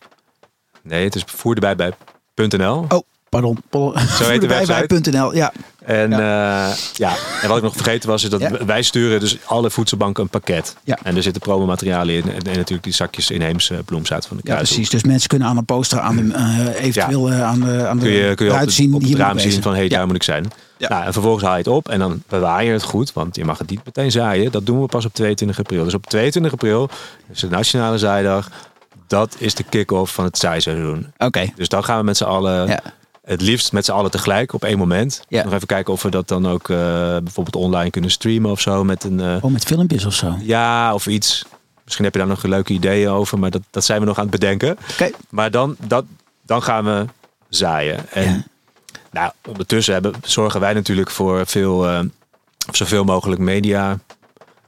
Nee, het is voerdebijbij.nl. Oh, pardon. Pol- heet de (laughs) website. .nl. Ja. En ja. ja, en wat ik nog vergeten was, is dat Ja. wij sturen dus alle voedselbanken een pakket. Ja. En er zitten promomaterialen in. En, en natuurlijk die zakjes inheemse bloemzaad van de ja, kruidhoek. precies. Dus mensen kunnen aan een poster, aan de, eh, eventueel eh, aan de, aan de Kun je, kun je op eruit het, zien. op het raam zien van, hé, hey, Ja. daar moet ik zijn. Ja. Nou, en vervolgens haal je het op en dan bewaar je het goed. Want je mag het niet meteen zaaien. Dat doen we pas op 22 april. Dus op 22 april is de Nationale Zaaidag. Dat is de kick-off van het zaaiseizoen. Oké. Dus dan gaan we met z'n allen, Ja. het liefst met z'n allen tegelijk op één moment. Ja. Nog even kijken of we dat dan ook eh, bijvoorbeeld online kunnen streamen of zo. Met een, eh, Oh, met filmpjes of zo. Oké. ja, of iets. Misschien heb je daar nog leuke ideeën over, maar dat, dat zijn we nog aan het bedenken. Maar dan, dat, dan gaan we zaaien. En Ja. Nou, ondertussen hebben, zorgen wij natuurlijk voor veel, eh, zoveel mogelijk media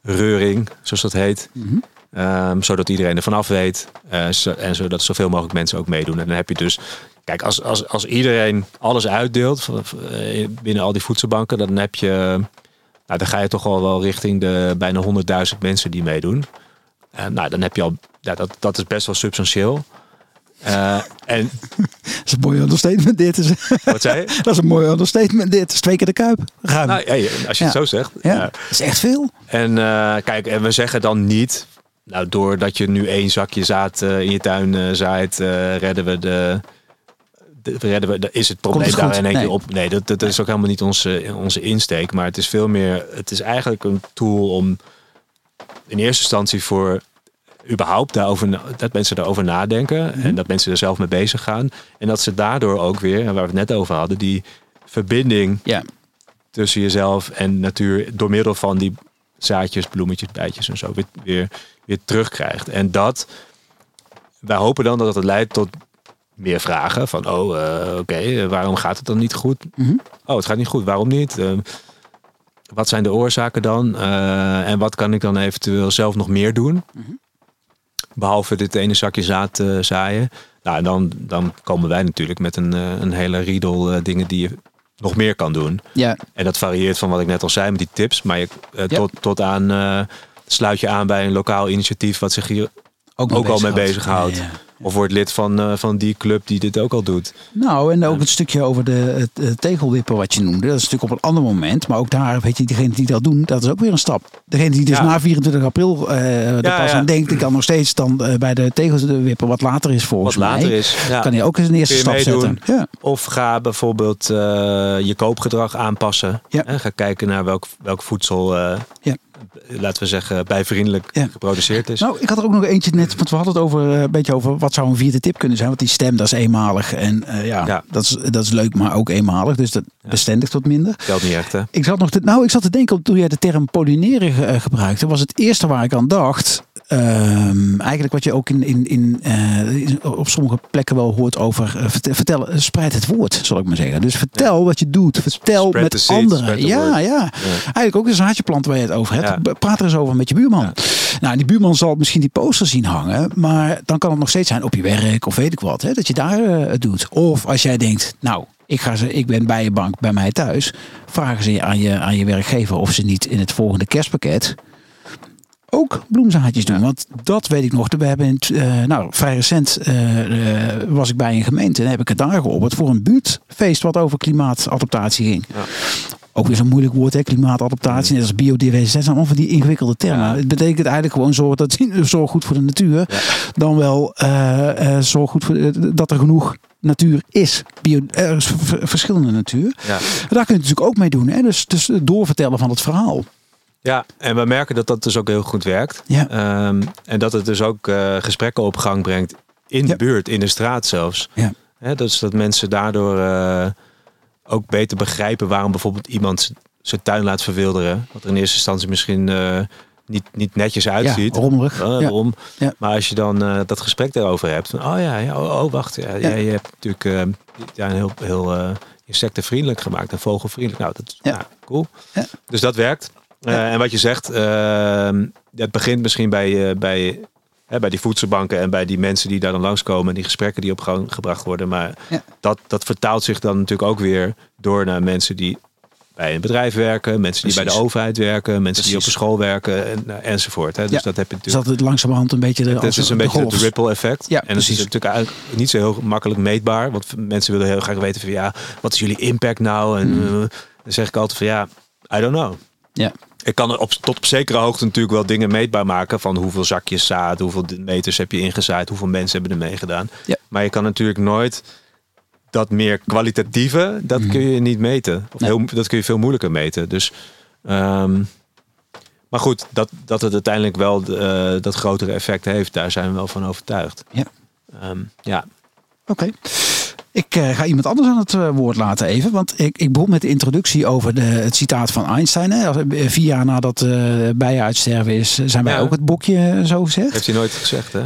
reuring, zoals dat heet. Mhm. Ehm, zodat iedereen er vanaf weet. eh, zo- en zodat zoveel mogelijk mensen ook meedoen. En dan heb je dus. Kijk, als, als, als iedereen alles uitdeelt eh, binnen al die voedselbanken, dan heb je. Nou, dan ga je toch al wel richting de bijna 100.000 mensen die meedoen. En nou, dan heb je al. Ja, dat, dat is best wel substantieel. Eh, en (laughs) Dat is een mooi understatement dit. Is, wat zei je? (laughs) dat is een mooi understatement dit. Is twee keer de kuip. Ruim. Nou, ja, als je het zo zegt. ja. Dat is echt veel. En eh, kijk, en we zeggen dan niet, nou doordat je nu één zakje zaad eh, in je tuin zaait, redden we de, de redden we, de- is het probleem het daar in één keer op. Nee, dat, dat is ook helemaal niet onze, onze insteek, maar het is veel meer, het is eigenlijk een tool om in eerste instantie voor überhaupt daarover, dat mensen daarover nadenken Mhm. en dat mensen er zelf mee bezig gaan en dat ze daardoor ook weer, en waar we het net over hadden, die verbinding Ja. tussen jezelf en natuur door middel van die zaadjes, bloemetjes, bijtjes en zo weer, weer, weer terugkrijgt. En dat, wij hopen dan dat het leidt tot meer vragen. Van, oh, eh, oké, eh, waarom gaat het dan niet goed? Mhm. Oh, het gaat niet goed, waarom niet? Ehm, wat zijn de oorzaken dan? Eh, en wat kan ik dan eventueel zelf nog meer doen? Mhm. Behalve dit ene zakje zaad eh, zaaien. Nou, en dan, dan komen wij natuurlijk met een, eh, een hele riedel eh, dingen die je nog meer kan doen. Ja, En dat varieert van wat ik net al zei met die tips. Maar je, Ja. tot, tot aan sluit je aan bij een lokaal initiatief wat zich hier ook, ook al mee bezighoudt. ja. Of wordt lid van, eh, van die club die dit ook al doet. Nou, en ook het stukje over de het, tegelwippen wat je noemde. Dat is natuurlijk op een ander moment. Maar ook daar, weet je, diegene die dat doen, dat is ook weer een stap. Degene die dus Ja. na 24 april eh er Ja, pas ja. aan denkt, die kan nog steeds dan eh, bij de tegelwippen wat later is volgens Wat later mij. is. Ja. Kan hij ook eens een eerste je stap meedoen. zetten. Ja. Of ga bijvoorbeeld eh, je koopgedrag aanpassen. Ja. En ga kijken naar welk, welk voedsel, eh, Ja. Laten we zeggen, bijvriendelijk Ja. geproduceerd is. Nou, ik had er ook nog eentje net, want we hadden het over eh, een beetje over wat zou een vierde tip kunnen zijn. Want die stem, dat is eenmalig. En eh, ja, Ja. Dat, is, dat is leuk, maar ook eenmalig. Dus dat bestendigt wat minder. Geldt niet echt, hè? Ik zat nog te, nou, ik zat te denken, toen jij de term pollineren eh, gebruikte, was het eerste waar ik aan dacht. Ehm, eigenlijk wat je ook in, in, in, eh, op sommige plekken wel hoort over eh, vert- vertellen, eh, spreid het woord, zal ik maar zeggen. Dus vertel wat je doet, vertel Spread met seed, anderen. Ja, ja, Eigenlijk ook een zaadjeplant waar je het over hebt. Ja. Praat er eens over met je buurman. Nou, die buurman zal misschien die poster zien hangen, maar dan kan het nog steeds zijn op je werk of weet ik wat, hè, dat je daar het doet. Of als jij denkt, nou, ik, ga ze, ik ben bij je bank bij mij thuis, vragen ze je aan, je aan je werkgever of ze niet in het volgende kerstpakket ook bloemzaadjes doen. Want dat weet ik nog. We hebben in, eh, nou, vrij recent eh, eh, was ik bij een gemeente en heb ik het daar geopend voor een buurtfeest wat over klimaatadaptatie ging. Ja. Ook weer zo'n moeilijk woord, hè? klimaatadaptatie, net als biodiversiteit. Dat zijn allemaal van die ingewikkelde termen. Ja. Het betekent eigenlijk gewoon zorg, dat, (laughs) zorg goed voor de natuur. Dan wel zorg goed voor, dat er genoeg natuur is. Bio, er is verschillende natuur. Ja. Daar kun je natuurlijk ook mee doen. Hè? Dus, dus doorvertellen van het verhaal. Ja, en we merken dat dat dus ook heel goed werkt. Ja. Ehm, en dat het dus ook eh, gesprekken op gang brengt in Ja. de buurt, in de straat zelfs. Ja. Dus dat mensen daardoor eh, ook beter begrijpen waarom bijvoorbeeld iemand zijn tuin laat verwilderen. Wat er in eerste instantie misschien eh, niet, niet netjes uitziet. Ja, rommelig. Ja. Maar als je dan dat gesprek daarover hebt. Van, oh ja, ja oh, oh, wacht. Ja, je hebt natuurlijk ja, een heel, heel insectenvriendelijk gemaakt en vogelvriendelijk. Nou, dat Ja. ja. cool. Ja. Dus dat werkt. Eh, Ja. en wat je zegt, ehm, het begint misschien bij, eh, bij, bij die voedselbanken en bij die mensen die daar dan langskomen en die gesprekken die op gang gebracht worden. Maar Ja. dat, dat vertaalt zich dan natuurlijk ook weer door naar mensen die bij een bedrijf werken, mensen die bij de overheid werken, mensen die op een school werken en, eh, enzovoort. Hè. Dus Ja. dat heb je Dus natuurlijk. dat het langzamerhand een beetje de, als is een de beetje het ripple effect. Ja, en het is natuurlijk eigenlijk niet zo heel makkelijk meetbaar. Want mensen willen heel graag weten van ja, wat is jullie impact nou? En Mm. eh, dan zeg ik altijd van ja, I don't know. Ja. Ik kan er op, tot op zekere hoogte natuurlijk wel dingen meetbaar maken. Van hoeveel zakjes zaad, hoeveel meters heb je ingezaaid, hoeveel mensen hebben er meegedaan. Ja. Maar je kan natuurlijk nooit dat meer kwalitatieve, dat kun je niet meten. Of Nee. heel, dat kun je veel moeilijker meten. Dus, ehm, maar goed, dat, dat het uiteindelijk wel eh, dat grotere effect heeft, daar zijn we wel van overtuigd. Ja. Ehm, ja. Oké. Ik eh, ga iemand anders aan het eh, woord laten even. Want ik, ik begon met de introductie over de, het citaat van Einstein. Hè. Eh, Vier jaar nadat uh, bijen uitsterven is, zijn wij Ja. ook het bokje zo gezegd. Heeft hij nooit gezegd, hè?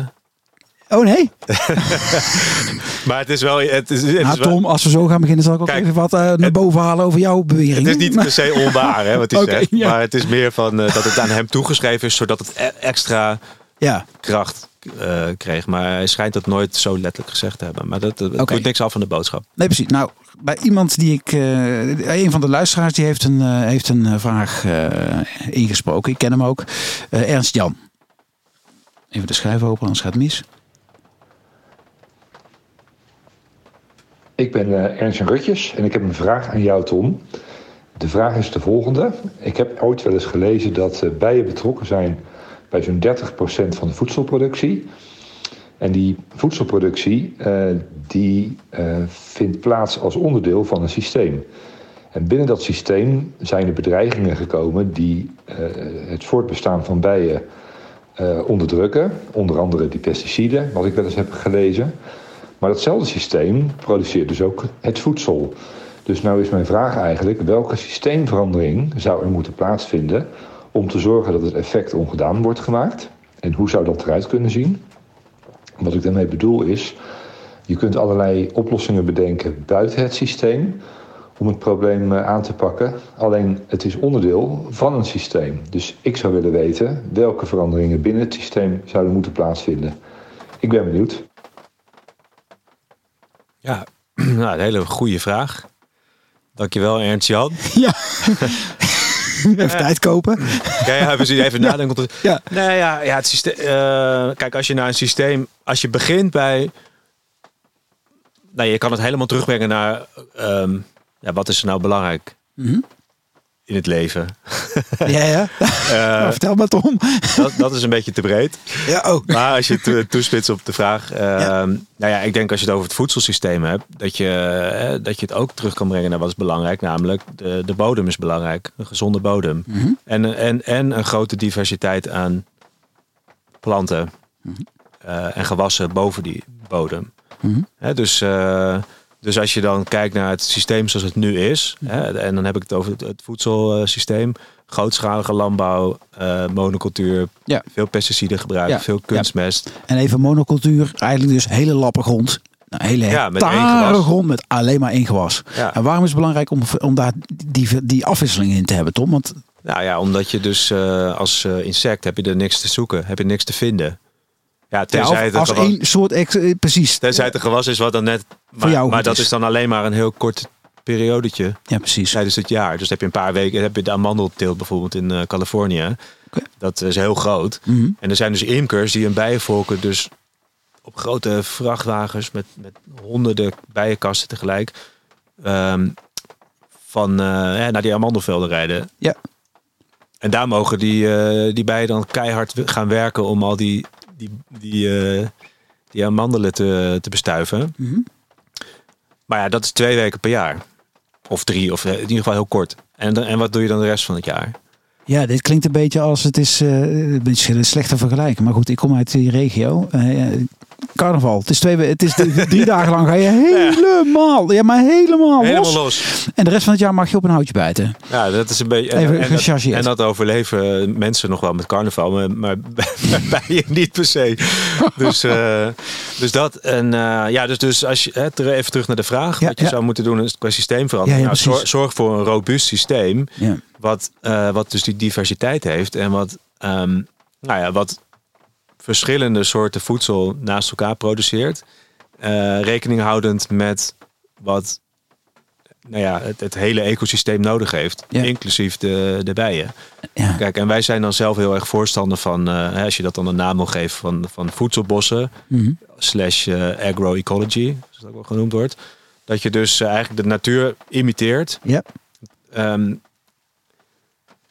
Oh nee. (laughs) Maar het is wel... Het is, het is Nou, wel- Tom, als we zo gaan beginnen, zal ik ook Kijk, even wat naar boven halen over jouw bewering. Het is niet per se (laughs) onwaar, hè, wat hij zegt. ja. Maar het is meer van dat het aan hem toegeschreven is, zodat het e- extra Ja, kracht eh, kreeg. Maar hij schijnt dat nooit zo letterlijk gezegd te hebben. Maar dat, dat doet niks af van de boodschap. nee precies. Nou, bij iemand die ik... eh, een van de luisteraars die heeft een, eh, heeft een vraag eh, ingesproken. Ik ken hem ook. Eh, Ernst Jan. Even de schrijf open, anders gaat het mis. Ik ben eh, Ernst Jan Rutjes en ik heb een vraag aan jou, Tom. De vraag is de volgende. Ik heb ooit wel eens gelezen dat bijen betrokken zijn bij zo'n 30% van de voedselproductie. En die voedselproductie eh, die, eh, vindt plaats als onderdeel van een systeem. En binnen dat systeem zijn er bedreigingen gekomen die eh, het voortbestaan van bijen onderdrukken. Onder andere die pesticiden, wat ik wel eens heb gelezen. Maar datzelfde systeem produceert dus ook het voedsel. Dus nou is mijn vraag eigenlijk, welke systeemverandering zou er moeten plaatsvinden om te zorgen dat het effect ongedaan wordt gemaakt? En hoe zou dat eruit kunnen zien? Wat ik daarmee bedoel is, Je kunt allerlei oplossingen bedenken buiten het systeem om het probleem eh, aan te pakken. Alleen het is onderdeel van een systeem. Dus ik zou willen weten welke veranderingen binnen het systeem zouden moeten plaatsvinden. Ik ben benieuwd. Ja, (clears throat) nou, een hele goede vraag. Dankjewel Ernst Jan. Ja. (laughs) (laughs) Even tijd kopen. Ja, ja precies. Even nadenken. Ja. Nee, ja, ja, het systeem. eh, kijk, als je naar een systeem, als je begint bij, nou, je kan het helemaal terugbrengen naar, ehm, ja, wat is er nou belangrijk Mhm. In het leven? Ja, ja. (laughs) Eh, Nou, vertel maar Tom. dat, dat is een beetje te breed. Ja, oh. Maar als je het to- toespitst op de vraag, ehm, nou ja, ik denk als je het over het voedselsysteem hebt, dat je, eh, dat je het ook terug kan brengen naar wat is belangrijk, namelijk de, de bodem is belangrijk, een gezonde bodem. Mhm. En, en, en een grote diversiteit aan planten eh, en gewassen boven die bodem. Mhm. Hè, dus, eh, dus als je dan kijkt naar het systeem zoals het nu is, hè, en dan heb ik het over het, het voedselsysteem, grootschalige landbouw, eh, monocultuur, Ja. veel pesticiden gebruiken, Ja, veel kunstmest. En even monocultuur, eigenlijk dus hele lappe grond. Een hele met hectare gewas. grond met alleen maar één gewas. Ja. En waarom is het belangrijk om, om daar die, die afwisseling in te hebben, Tom? Want Nou ja, omdat je dus eh, als eh, insect heb je er niks te zoeken, heb je niks te vinden. Ja, ja, tenzij, of het, als één soort, ex, eh, precies. tenzij het een gewas is wat dan net... Maar, jou maar dat is. is dan alleen maar een heel kort periodetje Ja, precies. tijdens het jaar. Dus heb je een paar weken, heb je de amandelteelt bijvoorbeeld in eh, Californië. Dat is heel groot. Mhm. En er zijn dus imkers die een bijenvolken dus op grote vrachtwagens met, met honderden bijenkasten tegelijk ehm, van eh, ja, naar die amandelvelden rijden. Ja. En daar mogen die, die bijen dan keihard gaan werken om al die, die, die, eh, die amandelen te, te bestuiven. Mhm. Maar ja, dat is twee weken per jaar. Of drie, of eh, in ieder geval heel kort. En, en wat doe je dan de rest van het jaar? Ja, dit klinkt een beetje als het is eh, een beetje een slechte vergelijking. Maar goed, ik kom uit die regio. Carnaval. Het is, twee, we- het is de- drie (laughs) dagen lang ga je helemaal, ja, maar helemaal, Helemaal los. los. En de rest van het jaar mag je op een houtje bijten. Ja, dat is een beetje. En, Even en, dat, en dat overleven mensen nog wel met carnaval, maar, maar (laughs) bij je niet per se. Dus, eh, dus dat. En eh, ja, dus, dus als je hè, even terug naar de vraag. Ja, wat je ja. zou moeten doen is qua systeemverandering. Ja, ja, nou, zorg, zorg voor een robuust systeem. Wat, eh, wat dus die diversiteit heeft. En wat, ehm, nou ja, wat verschillende soorten voedsel naast elkaar produceert. Eh, rekening houdend met wat nou ja, het, het hele ecosysteem nodig heeft. Ja. Inclusief de, de bijen. Ja. Kijk, en wij zijn dan zelf heel erg voorstander van, eh, als je dat dan een naam wil geven, van, van voedselbossen Mhm. slash eh, agroecology, zoals dat ook wel genoemd wordt. Dat je dus eigenlijk de natuur imiteert. Ja. Ehm,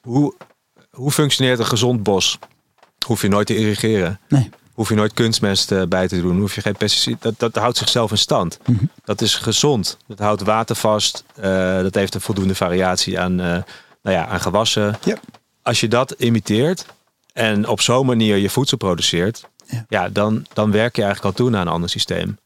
hoe, hoe functioneert een gezond bos? Hoef je nooit te irrigeren. Nee. Hoef je nooit kunstmest eh, bij te doen. Hoef je geen pesticiden. Dat, dat houdt zichzelf in stand. Mhm. Dat is gezond. Dat houdt water vast. Eh, dat heeft een voldoende variatie aan, eh, nou ja, aan gewassen. Ja. Als je dat imiteert en op zo'n manier je voedsel produceert, Ja. ja. dan, dan werk je eigenlijk al toe naar een ander systeem.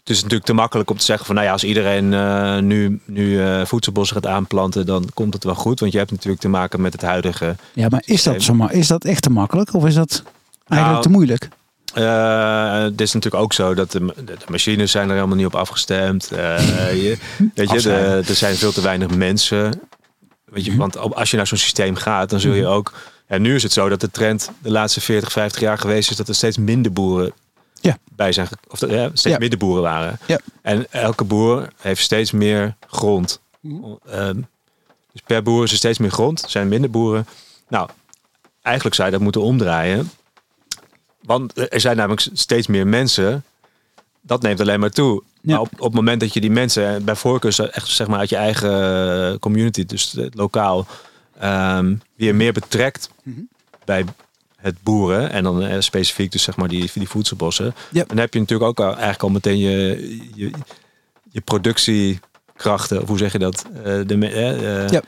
Het is natuurlijk te makkelijk om te zeggen van nou ja, als iedereen eh, nu, nu eh, voedselbossen gaat aanplanten, dan komt het wel goed. Want je hebt natuurlijk te maken met het huidige. ja, maar is dat, zo is dat echt te makkelijk? Of is dat eigenlijk Nou, te moeilijk? Eh, het is natuurlijk ook zo dat de, de, machines zijn er helemaal niet op afgestemd. Je, (laughs) weet je, de, er zijn veel te weinig mensen. Weet je, want op- als je naar zo'n systeem gaat, dan zul je ook. En nu is het zo dat de trend de laatste 40, 50 jaar geweest is dat er steeds minder boeren Ja. bij zijn. Of ja, steeds minder boeren waren. Ja. En elke boer heeft steeds meer grond. Ehm, dus per boer is er steeds meer grond, er zijn minder boeren. Nou, eigenlijk zou je dat moeten omdraaien. Want er zijn namelijk steeds meer mensen. Dat neemt alleen maar toe. Ja. Maar op, op het moment dat je die mensen bij voorkeur echt zeg maar uit je eigen community, dus lokaal, ehm, weer meer betrekt Mhm. bij het boeren en dan eh, specifiek dus zeg maar die, die voedselbossen, dan heb je natuurlijk ook al, eigenlijk al meteen je, je, je productiekrachten, of hoe zeg je dat? Eh, de, eh, Ja.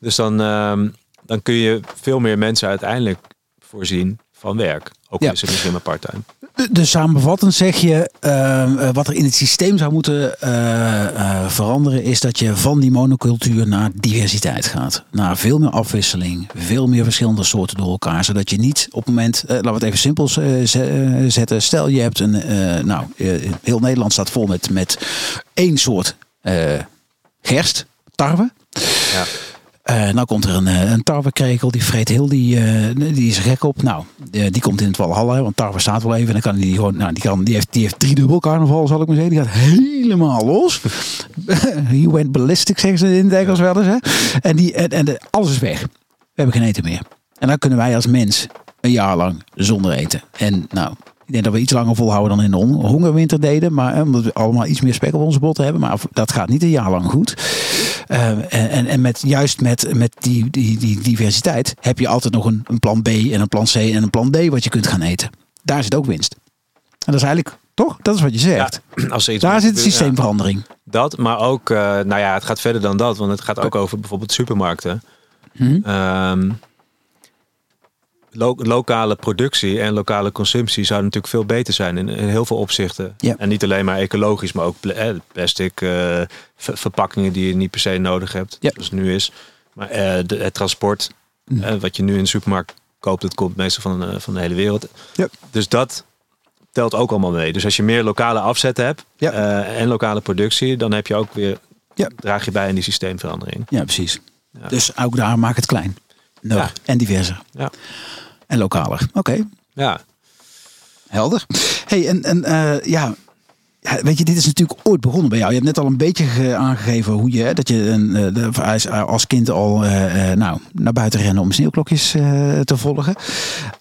Dus dan, ehm, dan kun je veel meer mensen uiteindelijk voorzien van werk. Ook Ja. is het misschien maar part-time. Dus samenvattend zeg je, ehm, eh, wat er in het systeem zou moeten eh, eh, veranderen, is dat je van die monocultuur naar diversiteit gaat. Naar veel meer afwisseling, veel meer verschillende soorten door elkaar. Zodat je niet op het moment, laten we het even simpel ze- zetten. Stel je hebt een, nou, heel Nederland staat vol met, met één soort gerst, tarwe. Ja. Eh, nou komt er een, eh, een tarwekrekel, die vreet heel die, eh, die is gek op. Nou, die, die komt in het Walhalla, want tarwe staat wel even. En dan kan die gewoon, nou, die, kan, die, heeft, die heeft drie dubbel carnaval, zal ik maar zeggen. Die gaat helemaal los. (laughs) He went ballistic, zeggen ze in het Engels wel eens. Hè? En, die, en, en de, alles is weg. We hebben geen eten meer. En dan kunnen wij als mens een jaar lang zonder eten. En nou, ik denk dat we iets langer volhouden dan in de hon- hongerwinter deden. Maar eh, omdat we allemaal iets meer spek op onze botten hebben. Maar dat gaat niet een jaar lang goed. Eh, en, en, met, juist met, met die, die, die diversiteit heb je altijd nog een, een plan B en een plan C en een plan D wat je kunt gaan eten. Daar zit ook winst. En dat is eigenlijk, toch? Dat is wat je zegt. (clears throat) Als iets Daar zit systeemverandering. ja. Dat, maar ook, eh, nou ja, het gaat verder dan dat. Want het gaat ook over bijvoorbeeld supermarkten. Hm? Ehm, lo- lokale productie en lokale consumptie zouden natuurlijk veel beter zijn in, in heel veel opzichten. Ja. En niet alleen maar ecologisch, maar ook eh, plastic, eh, ver- verpakkingen die je niet per se nodig hebt, Ja. zoals het nu is. Maar eh, de, het transport, eh, wat je nu in de supermarkt koopt, dat komt meestal van, van de hele wereld. Ja. Dus dat telt ook allemaal mee. Dus als je meer lokale afzet hebt en lokale productie, dan heb je ook weer, draag je bij in die systeemverandering. Ja, precies. Dus ook daar maak het klein. Nou, Ja. En diverser. Ja. En lokaler. Oké, Ja, helder. hey, en, en eh, ja, ja, weet je, dit is natuurlijk ooit begonnen bij jou. Je hebt net al een beetje ge- aangegeven hoe je, dat je een, eh, als, kind al eh, nou, naar buiten rennen om sneeuwklokjes te volgen.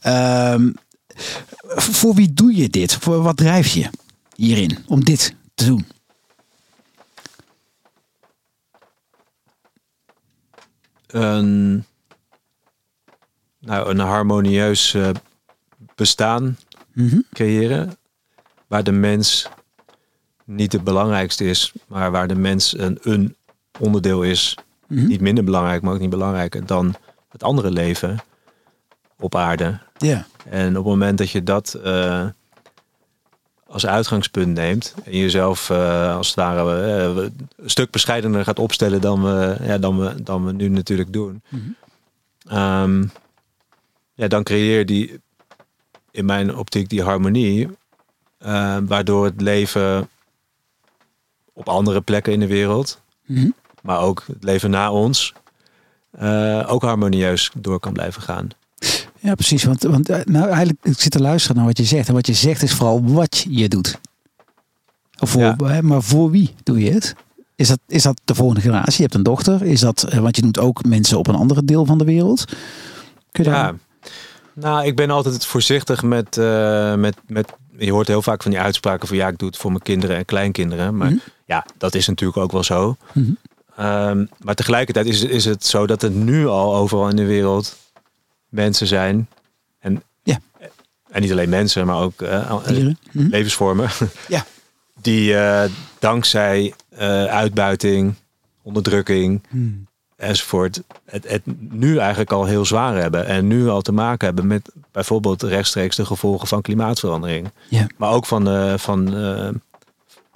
Ehm, voor wie doe je dit? Voor wat drijf je hierin om dit te doen? Nou, een harmonieus eh, bestaan Mhm. creëren. Waar de mens niet het belangrijkste is, maar waar de mens een, een onderdeel is. Mhm. Niet minder belangrijk, maar ook niet belangrijker dan het andere leven op aarde. Ja. En op het moment dat je dat eh, als uitgangspunt neemt en jezelf eh, als het ware een stuk bescheidener gaat opstellen dan we, ja, dan we, dan we nu natuurlijk doen, Mhm. Ehm, ja, dan creëer je die in mijn optiek die harmonie, eh, waardoor het leven op andere plekken in de wereld, Mhm. maar ook het leven na ons, eh, ook harmonieus door kan blijven gaan. Ja, precies. Want, want eh, nou, eigenlijk, ik zit te luisteren naar wat je zegt. En wat je zegt is vooral wat je doet. Of voor, Ja. Maar voor wie doe je het? Is dat, is dat de volgende generatie? Je hebt een dochter. Is dat, want je doet ook mensen op een andere deel van de wereld. Kun je Ja, daar- nou, ik ben altijd voorzichtig met, eh, met, met. Je hoort heel vaak van die uitspraken van ja, ik doe het voor mijn kinderen en kleinkinderen. Maar Mhm. ja, dat is natuurlijk ook wel zo. Mhm. Ehm, maar tegelijkertijd is, is het zo dat er nu al overal in de wereld mensen zijn. En, Ja. en niet alleen mensen, maar ook eh, eh. Mhm. levensvormen. (laughs) Ja. Die dankzij uitbuiting, onderdrukking. Enzovoort, het, het nu eigenlijk al heel zwaar hebben. En nu al te maken hebben met bijvoorbeeld rechtstreeks de gevolgen van klimaatverandering. Ja. Maar ook van de, van, eh,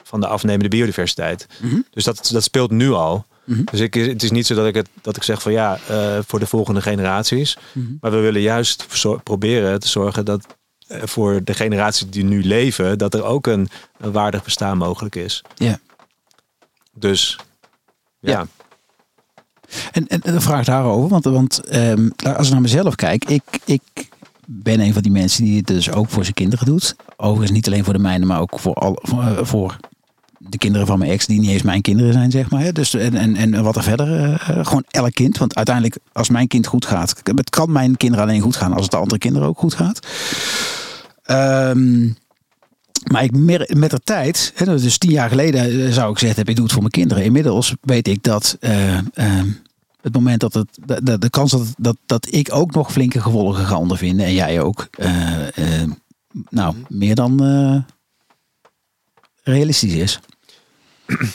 van de afnemende biodiversiteit. Mhm. Dus dat, dat speelt nu al. Mhm. Dus ik, het is niet zo dat ik, het, dat ik zeg van ja, eh, voor de volgende generaties. Mhm. Maar we willen juist proberen te zorgen dat eh, voor de generaties die nu leven, dat er ook een, een waardig bestaan mogelijk is. Ja. Dus ja, Ja. En, en, vraag daarover, want, want ehm, als ik naar mezelf kijk, ik, ik ben een van die mensen die het dus ook voor zijn kinderen doet. Overigens niet alleen voor de mijne, maar ook voor, al, voor, eh, de kinderen van mijn ex, die niet eens mijn kinderen zijn, zeg maar. Dus, en, en, en wat er verder, eh, eh, gewoon elk kind. Want uiteindelijk, als mijn kind goed gaat, het kan mijn kinderen alleen goed gaan als het de andere kinderen ook goed gaat. Ehm, maar ik mer- met de tijd, hè, dus tien jaar geleden eh, zou ik zeggen, heb ik doe het voor mijn kinderen. Inmiddels weet ik dat eh, ehm, het moment dat het, de, de, kans dat, dat, dat ik ook nog flinke gevolgen ga ondervinden en jij ook, eh, nou, meer dan realistisch is.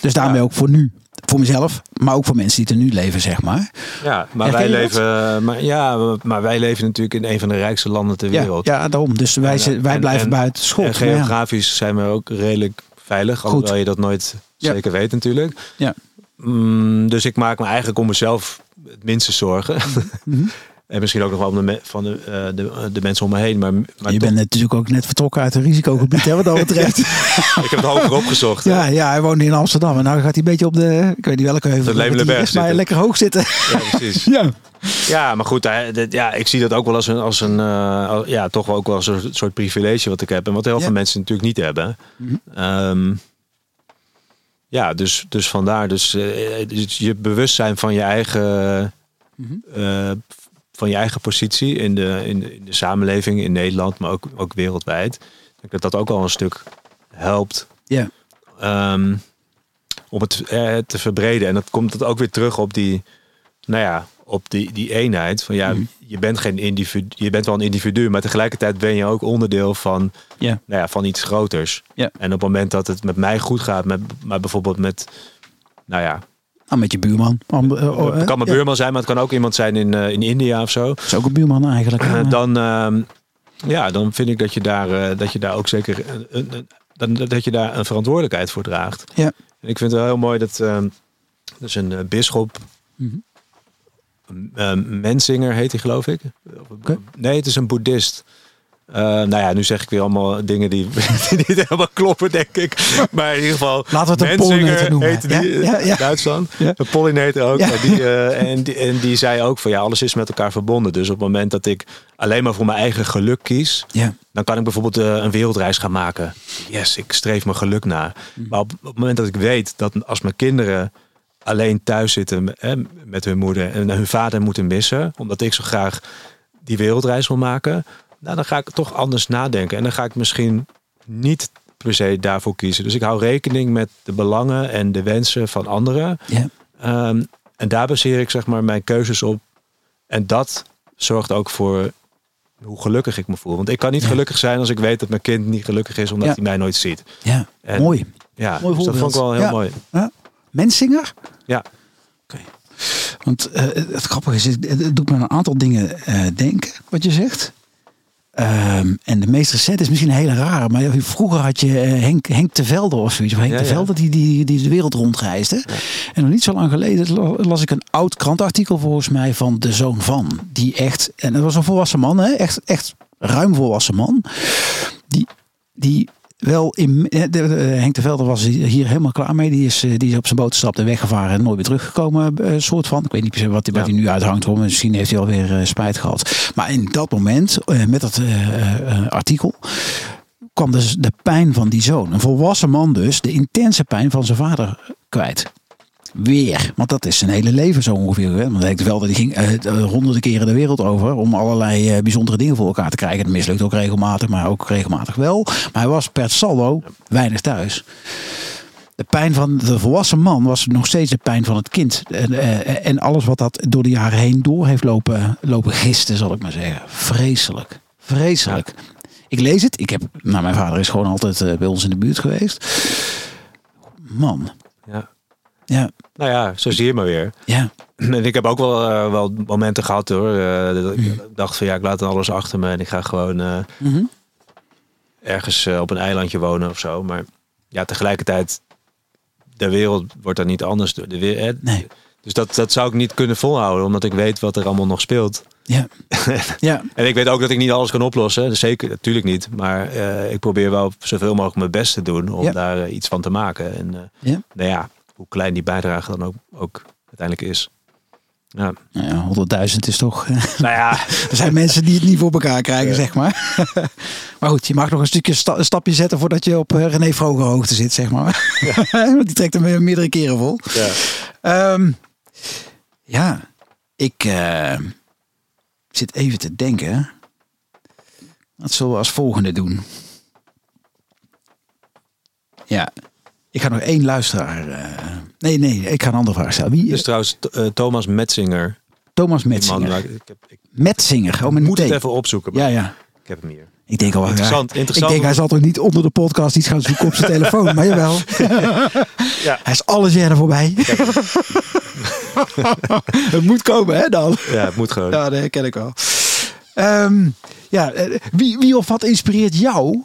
Dus daarmee Ja. ook voor nu, voor mezelf, maar ook voor mensen die er nu leven, zeg maar. Ja, maar Herken wij leven, maar, ja, maar wij leven natuurlijk in een van de rijkste landen ter wereld. ja, daarom. Dus wij, En, zit- wij en- blijven en- buiten school. En geografisch zijn we ook redelijk veilig, Goed. alhoewel je dat nooit Ja. zeker weet natuurlijk. Ja. Mm, dus ik maak me eigenlijk om mezelf het minste zorgen. Mhm. (laughs) en misschien ook nog wel om de, van de, eh, de, de mensen om me heen. Maar, maar je bent natuurlijk ook net vertrokken uit een risicogebied, hè, wat dat (laughs) betreft. ik heb het hoger opgezocht. ja, ja, hij woonde in Amsterdam. En nou gaat hij een beetje op de, ik weet niet welke heuvel. De maar lekker hoog zitten. Ja, precies. (laughs) ja. Ja, maar goed, ja, ik zie dat ook wel als een, als een eh, ja, toch wel ook wel als een soort privilege wat ik heb. En wat heel Ja. veel mensen natuurlijk niet hebben. Mhm. Ehm, ja, dus, dus vandaar. Dus, eh, dus je bewustzijn van je eigen, Mhm. eh, van je eigen positie in de, in, de, in de samenleving in Nederland, maar ook, ook wereldwijd. Ik denk dat dat ook al een stuk helpt Ja. ehm, om het eh, te verbreden. En dat komt het ook weer terug op die, nou ja, op die, die eenheid. Van ja, Mhm. je bent geen individu, je bent wel een individu, maar tegelijkertijd ben je ook onderdeel van, Ja. nou ja, van iets groters. Ja. En op het moment dat het met mij goed gaat, met, maar bijvoorbeeld met, nou ja, Nou, met je buurman. Eh, oh, het kan mijn buurman zijn, maar het kan ook iemand zijn in, eh, in India of zo. Dat is ook een buurman eigenlijk. Eh, dan, ehm, ja, dan vind ik dat je daar, eh, dat je daar ook zeker dat je daar een verantwoordelijkheid voor draagt. Ja. En ik vind het wel heel mooi dat ehm dus een bisschop, uh, Mensinger heet hij geloof ik. Nee, het is een boeddhist. Eh, nou ja, nu zeg ik weer allemaal dingen die, (laughs) die niet helemaal kloppen, denk ik. Maar in ieder geval, Laten we het een pollinator noemen. heette die, Ja, ja, ja. Duitsland. Een pollinator ook. Ja. En, die, eh, en, die, en die zei ook van ja, alles is met elkaar verbonden. Dus op het moment dat ik alleen maar voor mijn eigen geluk kies, dan kan ik bijvoorbeeld eh, een wereldreis gaan maken. Yes, ik streef mijn geluk na. Mhm. Maar op, op het moment dat ik weet dat als mijn kinderen alleen thuis zitten hè, met hun moeder en hun vader moeten missen, omdat ik zo graag die wereldreis wil maken, nou, dan ga ik toch anders nadenken. En dan ga ik misschien niet per se daarvoor kiezen. Dus ik hou rekening met de belangen en de wensen van anderen. Ja. Ehm, en daar baseer ik zeg maar mijn keuzes op. En dat zorgt ook voor hoe gelukkig ik me voel. Want ik kan niet Ja. gelukkig zijn als ik weet dat mijn kind niet gelukkig is omdat Ja. hij mij nooit ziet. ja. En- Mooi. Ja, Mooi dus dat vond ik wel heel Ja. mooi. Ja. Mensinger? Ja. Oké. Want eh, het grappige is, het het doet me aan een aantal dingen eh, denken, wat je zegt. Ehm, en de meest recente is misschien een hele rare, maar vroeger had je eh, Henk, Henk de Velde of zoiets. Of Henk Ja, de. Velde die, die, die de wereld rondreisde. En nog niet zo lang geleden la- las ik een oud krantartikel volgens mij van de zoon van. Die echt, en dat was een volwassen man, hè? Echt, echt ruim volwassen man. Die, die wel in. eh, de- de- Henk de Velde was hier helemaal klaar mee. Die is, eh, die is op zijn boot gestapt en weggevaren en nooit weer teruggekomen. eh, soort van. Ik weet niet precies wat, hij- wat Ja. hij nu uithangt. Hoor. Misschien heeft hij alweer eh, spijt gehad. Maar in dat moment, eh, met dat eh, eh, eh, artikel. kwam dus de pijn van die zoon. Een volwassen man dus. De intense pijn van zijn vader kwijt. Weer. Want dat is zijn hele leven zo ongeveer. Hè? Want Henk de Velde die ging eh, eh, honderden keren de wereld over. Om allerlei eh, bijzondere dingen voor elkaar te krijgen. Dat mislukt ook regelmatig. Maar ook regelmatig wel. Maar hij was per saldo weinig thuis. De pijn van de volwassen man was nog steeds de pijn van het kind. En, en alles wat dat door de jaren heen door heeft lopen, lopen gisten, zal ik maar zeggen. Vreselijk. Vreselijk. Ik lees het. Ik heb, nou, mijn vader is gewoon altijd bij ons in de buurt geweest. Man. Ja. Ja, Nou ja, zo zie je maar weer. ja, En ik heb ook wel, eh, wel momenten gehad hoor. eh, dat Mhm. ik dacht van ja, ik laat alles achter me en ik ga gewoon eh, Mhm. ergens op een eilandje wonen of zo. Maar ja, tegelijkertijd, de wereld wordt daar niet anders door. De Nee. Dus dat, dat zou ik niet kunnen volhouden, omdat ik weet wat er allemaal nog speelt. ja. (laughs) ja. En ik weet ook dat ik niet alles kan oplossen. Dus zeker, natuurlijk niet. Maar ik probeer wel zoveel mogelijk mijn best te doen om Ja. daar iets van te maken. En Ja. nou ja, hoe klein die bijdrage dan ook, ook uiteindelijk is. Ja. Nou ja, 100.000 is toch. eh, (laughs) Nou ja, (laughs) Er zijn mensen die het niet voor elkaar krijgen, zeg maar. (laughs) maar goed, je mag nog een stukje sta- een stapje zetten voordat je op eh, René Vroger hoogte zit, zeg maar. Want die trekt hem meerdere keren vol. ja. Ehm, ja, ik eh, zit even te denken. Wat zullen we als volgende doen? Ja, ik ga nog één luisteraar. eh, nee, nee, ik ga een andere vraag stellen. Wie Dus is trouwens, T- eh, Thomas Metzinger. Thomas man, Metzinger? ik, heb, ik Metzinger, oh, met moet het even opzoeken. Maar Ja, ja. Ik heb hem hier. Ik denk al, Interessant, interessant. Ik denk, hij zal toch niet onder de podcast iets gaan zoeken op zijn telefoon, maar jawel. (laughs) Ja. Hij is alles jaren voorbij. (laughs) het moet komen, hè dan? Ja, het moet gewoon. Ja, dat herken ik wel. Ehm, ja, eh, wie, wie of wat inspireert jou?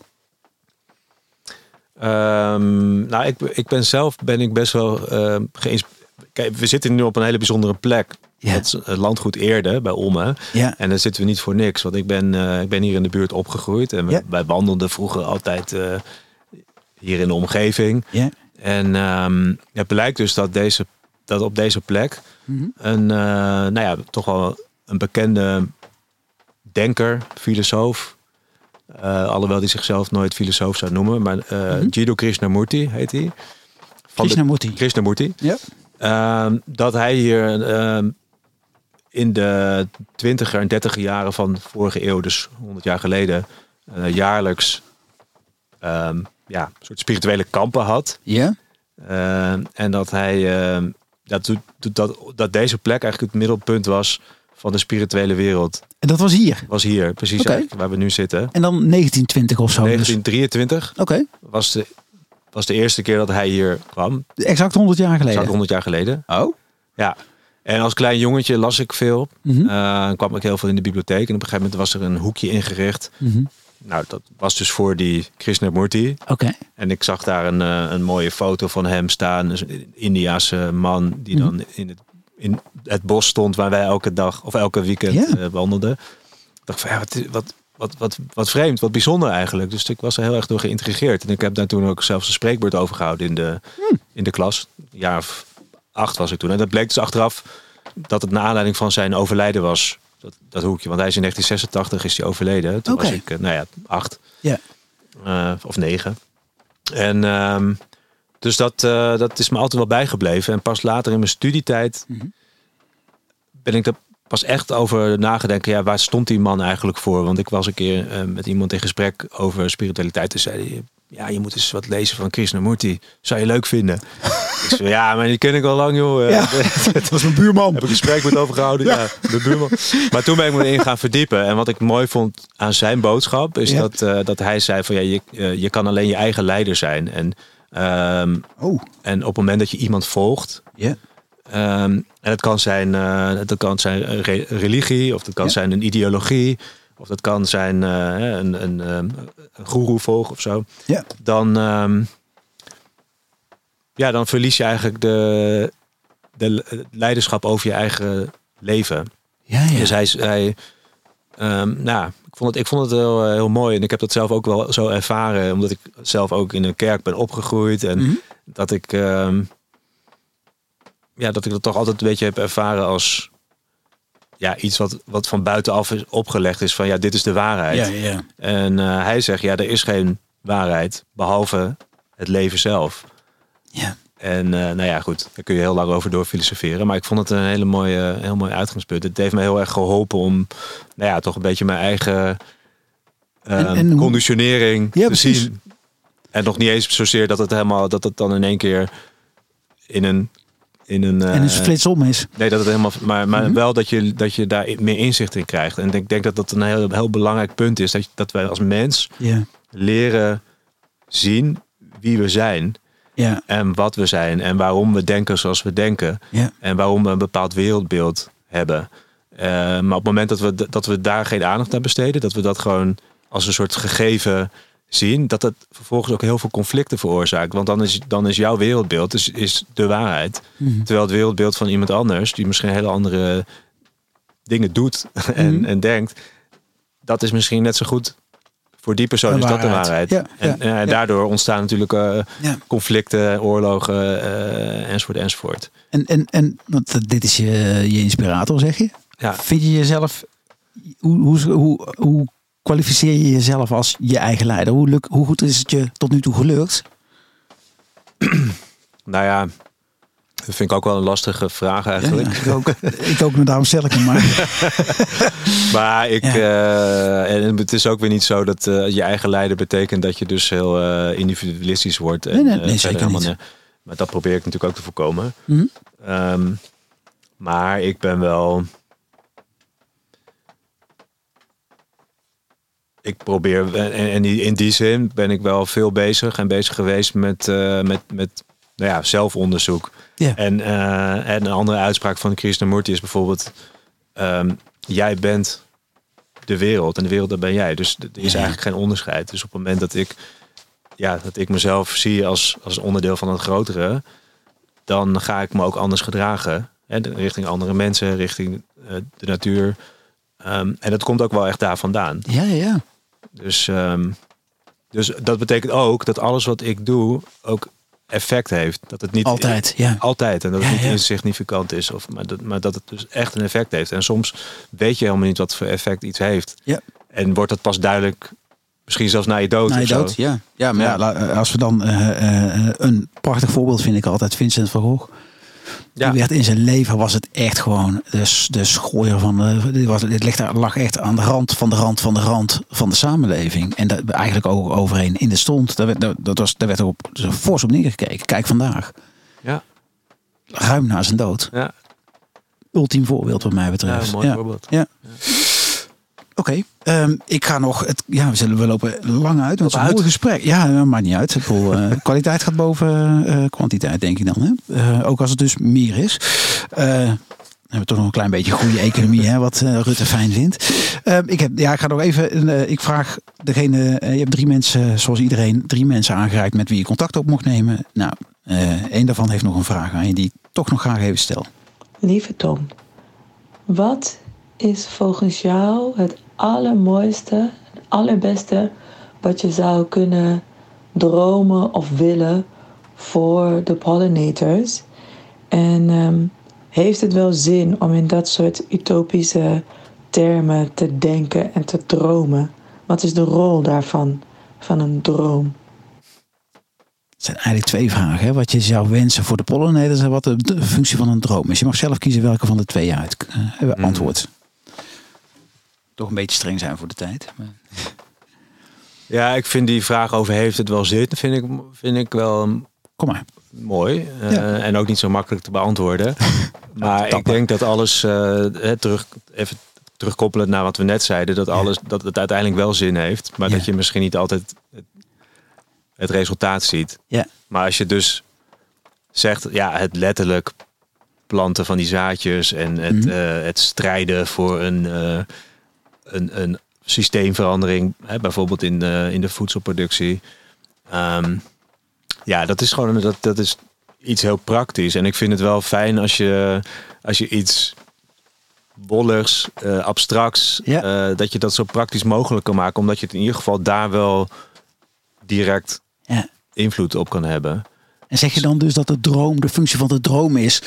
Ehm, nou, ik, ik ben zelf ben ik best wel ehm geïnsp- Kijk, we zitten nu op een hele bijzondere plek. Ja. Het, het landgoed Eerde bij Olme. Ja. En daar zitten we niet voor niks. Want ik ben, eh, ik ben hier in de buurt opgegroeid. En we- Ja. wij wandelden vroeger altijd eh, hier in de omgeving. En ehm, het blijkt dus dat, deze, dat op deze plek Mhm. een, eh, nou ja, toch wel een bekende denker, filosoof. Eh, alhoewel die zichzelf nooit filosoof zou noemen. Maar Mhm. Jiddu Krishnamurti heet hij. Van de- Krishnamurti. Krishnamurti. Ja. Ehm, dat hij hier ehm, in de twintiger en dertiger jaren van vorige eeuw, dus 100 jaar geleden, eh, jaarlijks ehm, ja, een soort spirituele kampen had. Ja. En dat hij dat, dat, dat, dat deze plek eigenlijk het middelpunt was van de spirituele wereld. En dat was hier. Was hier, precies waar we nu zitten. En dan 1920 of zo. dus- 1923 Oké. was, de, was de eerste keer dat hij hier kwam. Exact 100 jaar geleden. Exact 100 jaar geleden. Oh. Ja. En als klein jongetje las ik veel. Eh, kwam ik heel veel in de bibliotheek. En op een gegeven moment was er een hoekje ingericht. Mhm. Nou, dat was dus voor die Krishnamurti. Oké. En ik zag daar een, eh, een mooie foto van hem staan. Dus een Indiaanse man die Mhm. dan in het, in het bos stond waar wij elke dag of elke weekend eh, wandelden. Dacht van ja, wat, wat, wat, wat, wat vreemd, wat bijzonder eigenlijk. Dus ik was er heel erg door geïntrigeerd. En ik heb daar toen ook zelfs een spreekbeurt over gehouden in de, Hmm. in de klas. Een jaar of acht was ik toen. En dat bleek dus achteraf dat het naar aanleiding van zijn overlijden was. Dat, dat hoekje. Want hij is in 1986 is hij overleden. Toen was ik, eh, nou ja, acht. Ja. Eh, of negen. En ehm, dus dat, eh, dat is me altijd wel bijgebleven. En pas later in mijn studietijd Mhm. ben ik er pas echt over nagedenken. Ja, waar stond die man eigenlijk voor? Want ik was een keer eh, met iemand in gesprek over spiritualiteit. En zei hij, ja, je moet eens wat lezen van Krishnamurti. Zou je leuk vinden? (laughs) ik zei, ja, maar die ken ik al lang, joh. Ja. (laughs) dat was mijn buurman. Heb ik een gesprek met over gehouden? Ja. de buurman. Maar toen ben ik me erin gaan verdiepen. En wat ik mooi vond aan zijn boodschap is Ja. dat, eh, dat hij zei van ja, je, je kan alleen je eigen leider zijn. En, ehm, Oh. en op het moment dat je iemand volgt, Ja. ehm, en het kan zijn, eh, dat kan zijn re- religie, of dat kan zijn een ideologie, of dat kan zijn eh, een, een, ehm, een goeroe volgen of zo. Ja. Dan, ehm, ja, dan verlies je eigenlijk de, de leiderschap over je eigen leven. Ja, ja. Dus hij, hij ehm, nou, ik vond het, ik vond het heel, eh, heel mooi. En ik heb dat zelf ook wel zo ervaren. Omdat ik zelf ook in een kerk ben opgegroeid. En Mhm. dat ik, ehm, ja, dat ik dat toch altijd een beetje heb ervaren als ja, iets wat, wat van buitenaf is opgelegd is. Van ja, dit is de waarheid. Ja, ja. En eh, hij zegt, ja, er is geen waarheid. Behalve het leven zelf. Ja. En eh, nou ja, goed, daar kun je heel lang over door filosoferen. Maar ik vond het een hele mooie, heel mooi uitgangspunt. Het heeft me heel erg geholpen om, nou ja, toch een beetje mijn eigen En- ehm, en conditionering Ja, te precies. zien. En nog niet eens zozeer dat het helemaal, dat het dan in één keer in een, in een, En een eh, flits om is. Nee, dat het helemaal, maar, maar Mhm. wel dat je, dat je daar meer inzicht in krijgt. En ik denk dat dat een heel, heel belangrijk punt is. Dat, je- dat wij als mens leren zien wie we zijn. Ja. En wat we zijn. En waarom we denken zoals we denken. Ja. En waarom we een bepaald wereldbeeld hebben. Eh, maar op het moment dat we, dat we daar geen aandacht aan besteden. Dat we dat gewoon als een soort gegeven zien. Dat dat vervolgens ook heel veel conflicten veroorzaakt. Want dan is, dan is jouw wereldbeeld is, is de waarheid. Mhm. Terwijl het wereldbeeld van iemand anders, die misschien hele andere dingen doet (laughs) en, Mhm. en denkt, dat is misschien net zo goed. Voor die persoon is dat de waarheid. Ja, en ja, eh, daardoor ontstaan natuurlijk eh, conflicten, oorlogen, eh, enzovoort, enzovoort. En, en, en want dit is je, je inspirator, zeg je? Ja. Vind je jezelf, hoe, hoe, hoe, hoe kwalificeer je jezelf als je eigen leider? Hoe, luk, hoe goed is het je tot nu toe gelukt? Nou ja, dat vind ik ook wel een lastige vraag eigenlijk. Ja, ik ook. ik ook, maar daarom stel ik hem maar. (laughs) Maar ik, Ja. eh, en het is ook weer niet zo dat eh, je eigen leider betekent dat je dus heel eh, individualistisch wordt. En, Nee, nee, nee, zeker helemaal niet. Maar dat probeer ik natuurlijk ook te voorkomen. Mhm. Ehm, maar ik ben wel. Ik probeer, en, in die zin ben ik wel veel bezig en bezig geweest met, met, met nou ja, zelfonderzoek. Ja. En, eh, en een andere uitspraak van Krishnamurti is bijvoorbeeld... ehm, jij bent de wereld en de wereld, dat ben jij. Dus er is Ja. eigenlijk geen onderscheid. Dus op het moment dat ik, ja, dat ik mezelf zie als, als onderdeel van het grotere... dan ga ik me ook anders gedragen. Hè, richting andere mensen, richting eh, de natuur. Ehm, en dat komt ook wel echt daar vandaan. Ja, ja. Dus, ehm, dus dat betekent ook dat alles wat ik doe ook effect heeft. Dat het niet Altijd, ja. altijd en dat het Ja, niet insignificant is, of maar dat, maar dat het dus echt een effect heeft. En soms weet je helemaal niet wat voor effect iets heeft. Ja. En wordt dat pas duidelijk, misschien zelfs na je dood. Na je dood, ja. Ja, maar ja. Ja. la- als we dan eh, eh, een prachtig voorbeeld vind ik altijd Vincent van Gogh. Ja. Die werd in zijn leven was het echt gewoon de, de schooier van de. Dit, was, dit ligt, daar- lag echt aan de rand van de rand van de rand van de samenleving. En daar eigenlijk ook overheen in de stond. Daar werd, dat was, daar werd ook op, fors op neergekeken. Kijk vandaag. Ja, Ruim na zijn dood. ja, Ultiem voorbeeld wat mij ja, betreft. een mooi Ja. voorbeeld. Ja. Oké, ehm, ik ga nog. Het, ja, we, zullen, we lopen lang uit. Want het is een mooi gesprek. Ja, dat maakt niet uit. Ik bedoel, eh, (laughs) kwaliteit gaat boven eh, kwantiteit, denk ik dan. Hè? Eh, ook als het dus meer is. Eh, we hebben toch nog een klein beetje goede economie, hè, wat Rutte fijn vindt. Eh, ik, heb, ja, ik ga nog even. eh, ik vraag degene. eh, je hebt drie mensen, zoals iedereen, drie mensen aangereikt met wie je contact op mocht nemen. Nou, eh één daarvan heeft nog een vraag aan je die ik toch nog graag even stel. Lieve Tom, wat is volgens jou het allermooiste, het allerbeste wat je zou kunnen dromen of willen voor de pollinators? En ehm, heeft het wel zin om in dat soort utopische termen te denken en te dromen? Wat is de rol daarvan, van een droom? Het zijn eigenlijk twee vragen. Hè? Wat je zou wensen voor de pollinators en wat de, functie van een droom is. Je mag zelf kiezen welke van de twee je uit eh, hebben Hmm. Toch een beetje streng zijn voor de tijd. maar- (laughs) Ja, ik vind die vraag over heeft het wel zin, vind ik, vind ik wel Kom maar. mooi. Eh, Ja. En ook niet zo makkelijk te beantwoorden. (laughs) maar ik denk dat alles, eh, hè, terug, even terugkoppelend naar wat we net zeiden, dat, alles, dat het uiteindelijk wel zin heeft. Maar Ja. dat je misschien niet altijd het, het resultaat ziet. Ja. Maar als je dus zegt, ja, het letterlijk planten van die zaadjes en het, Mhm. eh, het strijden voor een, eh, een, een systeemverandering, hè, bijvoorbeeld in de, in de voedselproductie. Ehm, ja, dat is gewoon dat, dat is iets heel praktisch. En ik vind het wel fijn als je, als je iets bolligs, eh, abstracts, Ja. eh, dat je dat zo praktisch mogelijk kan maken, omdat je het in ieder geval daar wel direct Ja. invloed op kan hebben. En zeg je dan dus dat de droom, de functie van de droom is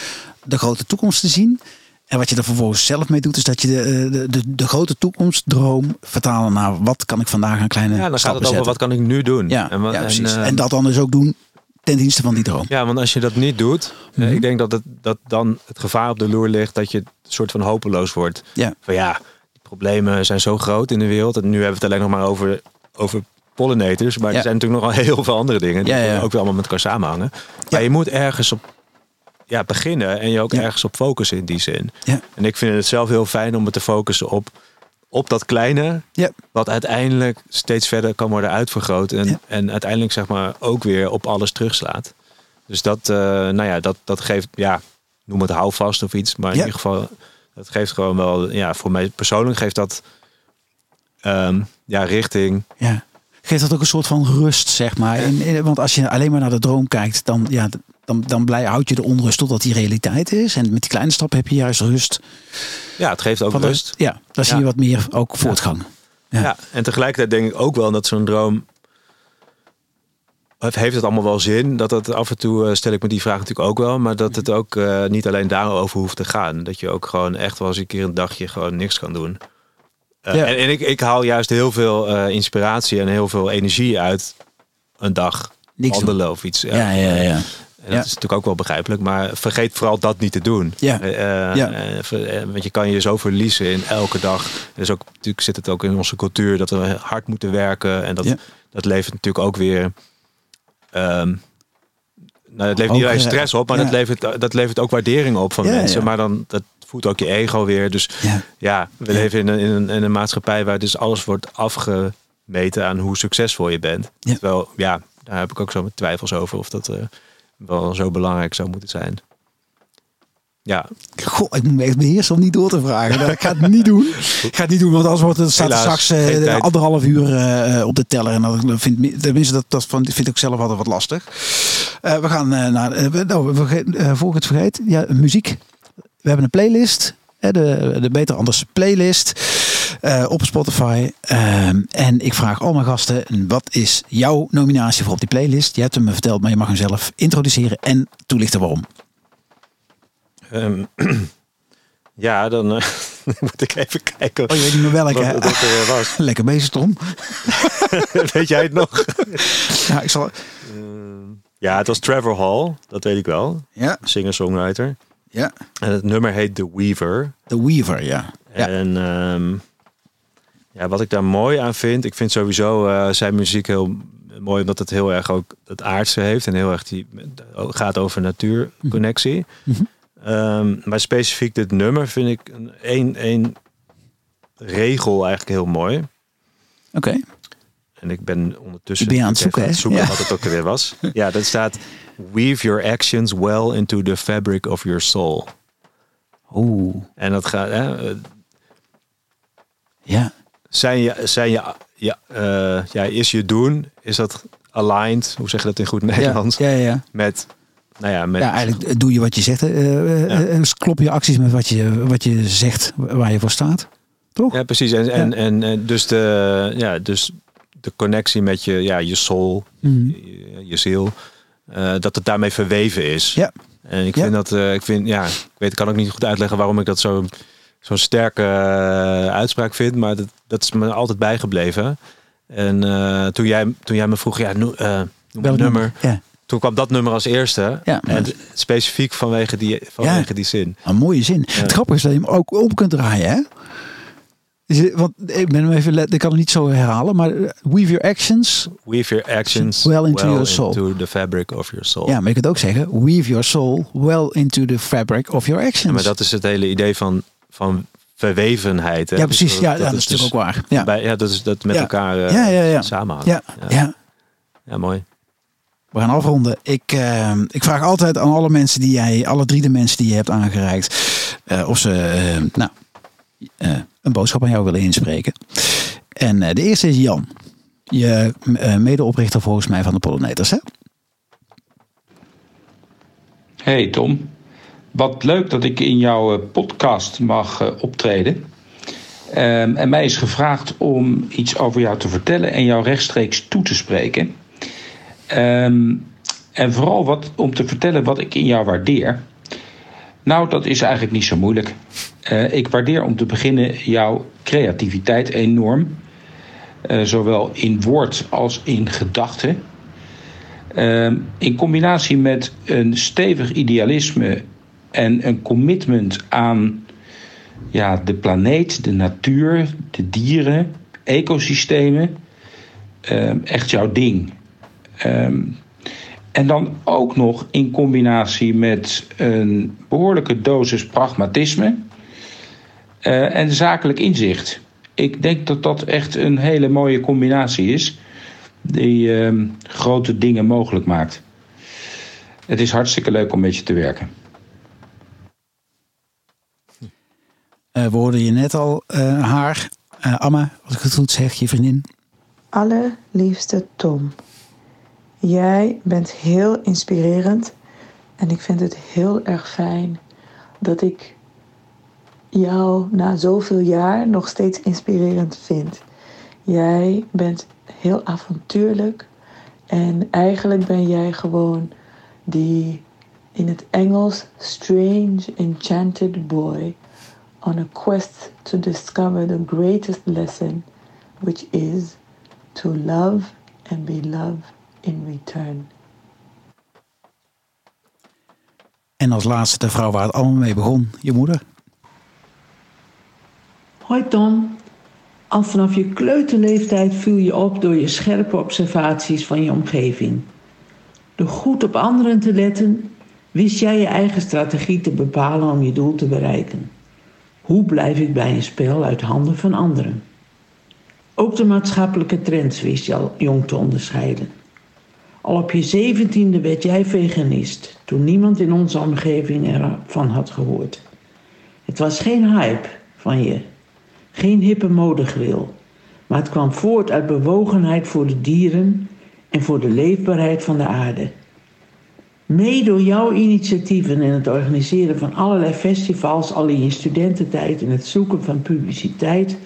de grote toekomst te zien? En wat je er vervolgens zelf mee doet, is dat je de, eh, de, de, de grote toekomstdroom vertalen naar wat kan ik vandaag aan kleine Ja, dan gaat het over zetten. wat kan ik nu doen. Ja, en, wa- ja, precies. En, eh, dat dan dus ook doen ten dienste van die droom. Ja, want als je dat niet doet, eh, Mhm. ik denk dat, het, dat dan het gevaar op de loer ligt dat je een soort van hopeloos wordt. Ja. Van ja, de problemen zijn zo groot in de wereld. En nu hebben we het alleen nog maar over, over pollinators. Maar Ja. er zijn natuurlijk nog wel (laughs) heel veel andere dingen die Ja, ja. ook wel allemaal met elkaar samenhangen. Ja. Maar je moet ergens op ja, beginnen en je ook Ja. ergens op focussen in die zin. Ja. En ik vind het zelf heel fijn om me te focussen op, op dat kleine. Ja. Wat uiteindelijk steeds verder kan worden uitvergroot. En, en uiteindelijk zeg maar ook weer op alles terugslaat. Dus dat, eh, nou ja, dat, dat geeft, ja, noem het houvast of iets. Maar in ieder geval, dat geeft gewoon wel, ja, voor mij persoonlijk geeft dat ehm, ja, richting. Ja. Geeft dat ook een soort van rust, zeg maar. En- want als je alleen maar naar de droom kijkt, dan, ja, dan, dan blij, houd je de onrust totdat die realiteit is. En met die kleine stappen heb je juist rust. Ja, het geeft ook Van de- rust. ja, dan zie je wat meer ook voortgang. Ja. Ja. en tegelijkertijd denk ik ook wel dat zo'n droom. Heeft het allemaal wel zin? Dat het af en toe eh, stel ik me die vraag natuurlijk ook wel. Maar dat het ook eh, niet alleen daarover hoeft te gaan. Dat je ook gewoon echt wel eens een keer een dagje gewoon niks kan doen. Eh, Ja. En, en ik, ik haal juist heel veel inspiratie en heel veel energie uit een dag Niks wandelen of iets. Ja, ja, ja. Dat Ja. is natuurlijk ook wel begrijpelijk. Maar vergeet vooral dat niet te doen. Ja. Eh, eh, Ja. eh, want je kan je zo verliezen in elke dag. Dus ook, natuurlijk zit het ook in onze cultuur dat we hard moeten werken. En dat, Ja. dat levert natuurlijk ook weer... ehm, nou, het levert niet alleen stress op, maar dat, levert, dat levert ook waardering op van mensen. Maar dan dat voedt ook je ego weer. Dus Ja. we leven in een, in, een, in een maatschappij waar dus alles wordt afgemeten aan hoe succesvol je bent. Ja. Terwijl, ja, daar heb ik ook zo mijn twijfels over of dat, wel zo belangrijk zou moeten zijn. Ja, Goh, ik moet me echt beheersen om niet door te vragen. Nou, Ik ga het niet doen. Ik ga het niet doen, want anders wordt het staat straks eh, anderhalf uur eh, op de teller. En dat vind, tenminste, dat, dat vind ik ook zelf altijd wat lastig. Eh, we gaan naar, nou, voor ik het vergeet, ja, muziek. We hebben een playlist, hè, de, de Beter Anders playlist eh, op Spotify. Ehm, en ik vraag al mijn gasten, wat is jouw nominatie voor op die playlist? Je hebt hem me verteld, maar je mag hem zelf introduceren en toelichten waarom. Ehm, (clears throat) ja dan eh, (laughs) moet ik even kijken Oh, je weet niet meer welke, wat hè? dat er was. (laughs) Lekker bezig, Tom. (laughs) weet jij het nog? Ja, ik zal... Ja, het was Trevor Hall, dat weet ik wel. Ja, Singer-songwriter. ja. En het nummer heet The Weaver. The Weaver, ja. ja. En ehm, ja, wat ik daar mooi aan vind, ik vind sowieso eh, zijn muziek heel mooi omdat het heel erg ook het aardse heeft en heel erg die gaat over natuurconnectie. Mhm. Ehm, maar specifiek dit nummer vind ik een één, één regel eigenlijk heel mooi. Oké. En ik ben ondertussen Ben aan het zoeken, zoeken Ja. wat het ook weer was. ja, dat staat weave your actions well into the fabric of your soul. Oeh, En dat gaat, hè, eh, ja. Zijn je, zijn je, ja, eh, ja, is je doen, is dat aligned, hoe zeg je dat in goed Nederlands, Ja, ja, ja. met, nou ja, met, ja, eigenlijk doe je wat je zegt. Eh, eh, Ja. eh, dus klop je acties met wat je, wat je zegt, waar je voor staat. Toch? ja, precies. En, en, en, en dus de, ja, dus de connectie met je, ja, je soul, Mhm. je, je ziel, dat het daarmee verweven is. Ja. En ik vind dat, ik vind, ja, ik weet, ik kan ook niet goed uitleggen waarom ik dat zo, zo'n sterke eh, uitspraak vind, maar dat, dat is me altijd bijgebleven. En eh, toen, jij, toen jij me vroeg, ja, Welk een nummer. Ja, Toen kwam dat nummer als eerste. Ja. En specifiek vanwege die, vanwege die zin. een mooie zin. Het grappige is dat je hem ook op kunt draaien, hè? Want ik ben hem even, let- ik kan het niet zo herhalen, maar weave your actions. Weave your actions Well into your soul. into the fabric of your soul. Ja, maar je kunt ook zeggen, weave your soul well into the fabric of your actions. Ja, maar dat is het hele idee van, van verwevenheid. Hè? ja, Dus precies. Ja, ja, dat, is dus natuurlijk ook waar. Ja, Bij, ja, dat is dat met Ja. elkaar eh, Ja, ja, ja. ja, ja. Ja, mooi. We gaan afronden. Ik, eh, ik vraag altijd aan alle mensen die jij, alle drie de mensen die je hebt aangereikt, eh, of ze eh, nou, eh, een boodschap aan jou willen inspreken. En eh, de eerste is Jan. Je eh, medeoprichter volgens mij van de Pollinators, hè? Hey Tom, wat leuk dat ik in jouw eh, podcast mag eh, optreden. Ehm, en mij is gevraagd om iets over jou te vertellen en jou rechtstreeks toe te spreken. Ehm, en vooral wat, om te vertellen wat ik in jou waardeer. Nou, dat is eigenlijk niet zo moeilijk. Eh, ik waardeer om te beginnen jouw creativiteit enorm. Zowel in woord als in gedachten. Ehm, in combinatie met een stevig idealisme en een commitment aan ja, de planeet, de natuur, de dieren, ecosystemen. Ehm, echt jouw ding. Ehm, en dan ook nog in combinatie met een behoorlijke dosis pragmatisme eh, en zakelijk inzicht. Ik denk dat dat echt een hele mooie combinatie is die ehm, grote dingen mogelijk maakt. Het is hartstikke leuk om met je te werken. We hoorden je net al eh, haar, eh, Amma, als ik het goed zeg, je vriendin. Allerliefste Tom. Jij bent heel inspirerend en ik vind het heel erg fijn dat ik jou na zoveel jaar nog steeds inspirerend vind. Jij bent heel avontuurlijk en eigenlijk ben jij gewoon die in het Engels strange enchanted boy on a quest to discover the greatest lesson which is to love and be loved in return. En als laatste de vrouw waar het allemaal mee begon, je moeder. Hoi Tom. Al vanaf je kleuterleeftijd viel je op door je scherpe observaties van je omgeving. Door goed op anderen te letten, wist jij je eigen strategie te bepalen om je doel te bereiken. Hoe blijf ik bij een spel uit handen van anderen? Ook de maatschappelijke trends wist je al jong te onderscheiden. Al op je zeventiende werd jij veganist, toen niemand in onze omgeving ervan had gehoord. Het was geen hype van je, geen hippe modegril, maar het kwam voort uit bewogenheid voor de dieren en voor de leefbaarheid van de aarde. Mee door jouw initiatieven en het organiseren van allerlei festivals al in je studententijd en het zoeken van publiciteit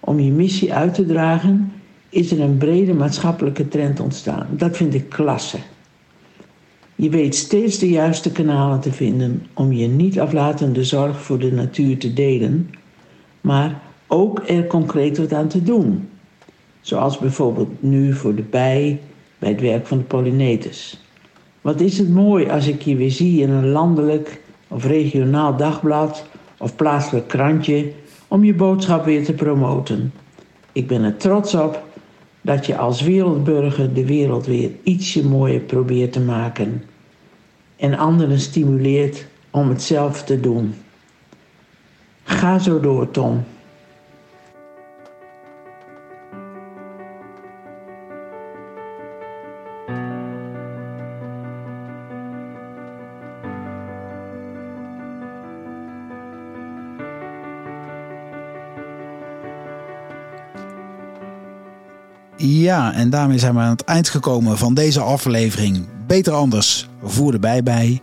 om je missie uit te dragen, is er een brede maatschappelijke trend ontstaan. Dat vind ik klasse. Je weet steeds de juiste kanalen te vinden om je niet aflatende zorg voor de natuur te delen, maar ook er concreet wat aan te doen. Zoals bijvoorbeeld nu voor de bij bij het werk van de pollinators. Wat is het mooi als ik je weer zie in een landelijk of regionaal dagblad of plaatselijk krantje om je boodschap weer te promoten. Ik ben er trots op dat je als wereldburger de wereld weer ietsje mooier probeert te maken en anderen stimuleert om het zelf te doen. Ga zo door, Tom. Ja, en daarmee zijn we aan het eind gekomen van deze aflevering. Beter anders, voer erbij bij.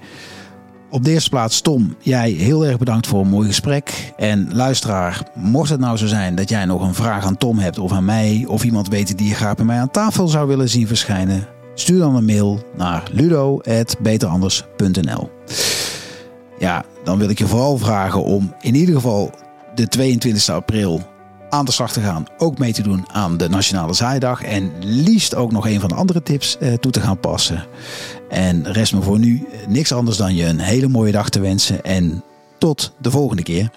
Op de eerste plaats, Tom, jij heel erg bedankt voor een mooi gesprek. En luisteraar, mocht het nou zo zijn dat jij nog een vraag aan Tom hebt of aan mij, of iemand weet die je graag bij mij aan tafel zou willen zien verschijnen, stuur dan een mail naar ludo.beteranders.nl. Ja, dan wil ik je vooral vragen om in ieder geval de 22 april aan de slag te gaan. Ook mee te doen aan de Nationale Zaaidag. En liefst ook nog een van de andere tips eh, toe te gaan passen. En rest me voor nu niks anders dan je een hele mooie dag te wensen. En tot de volgende keer.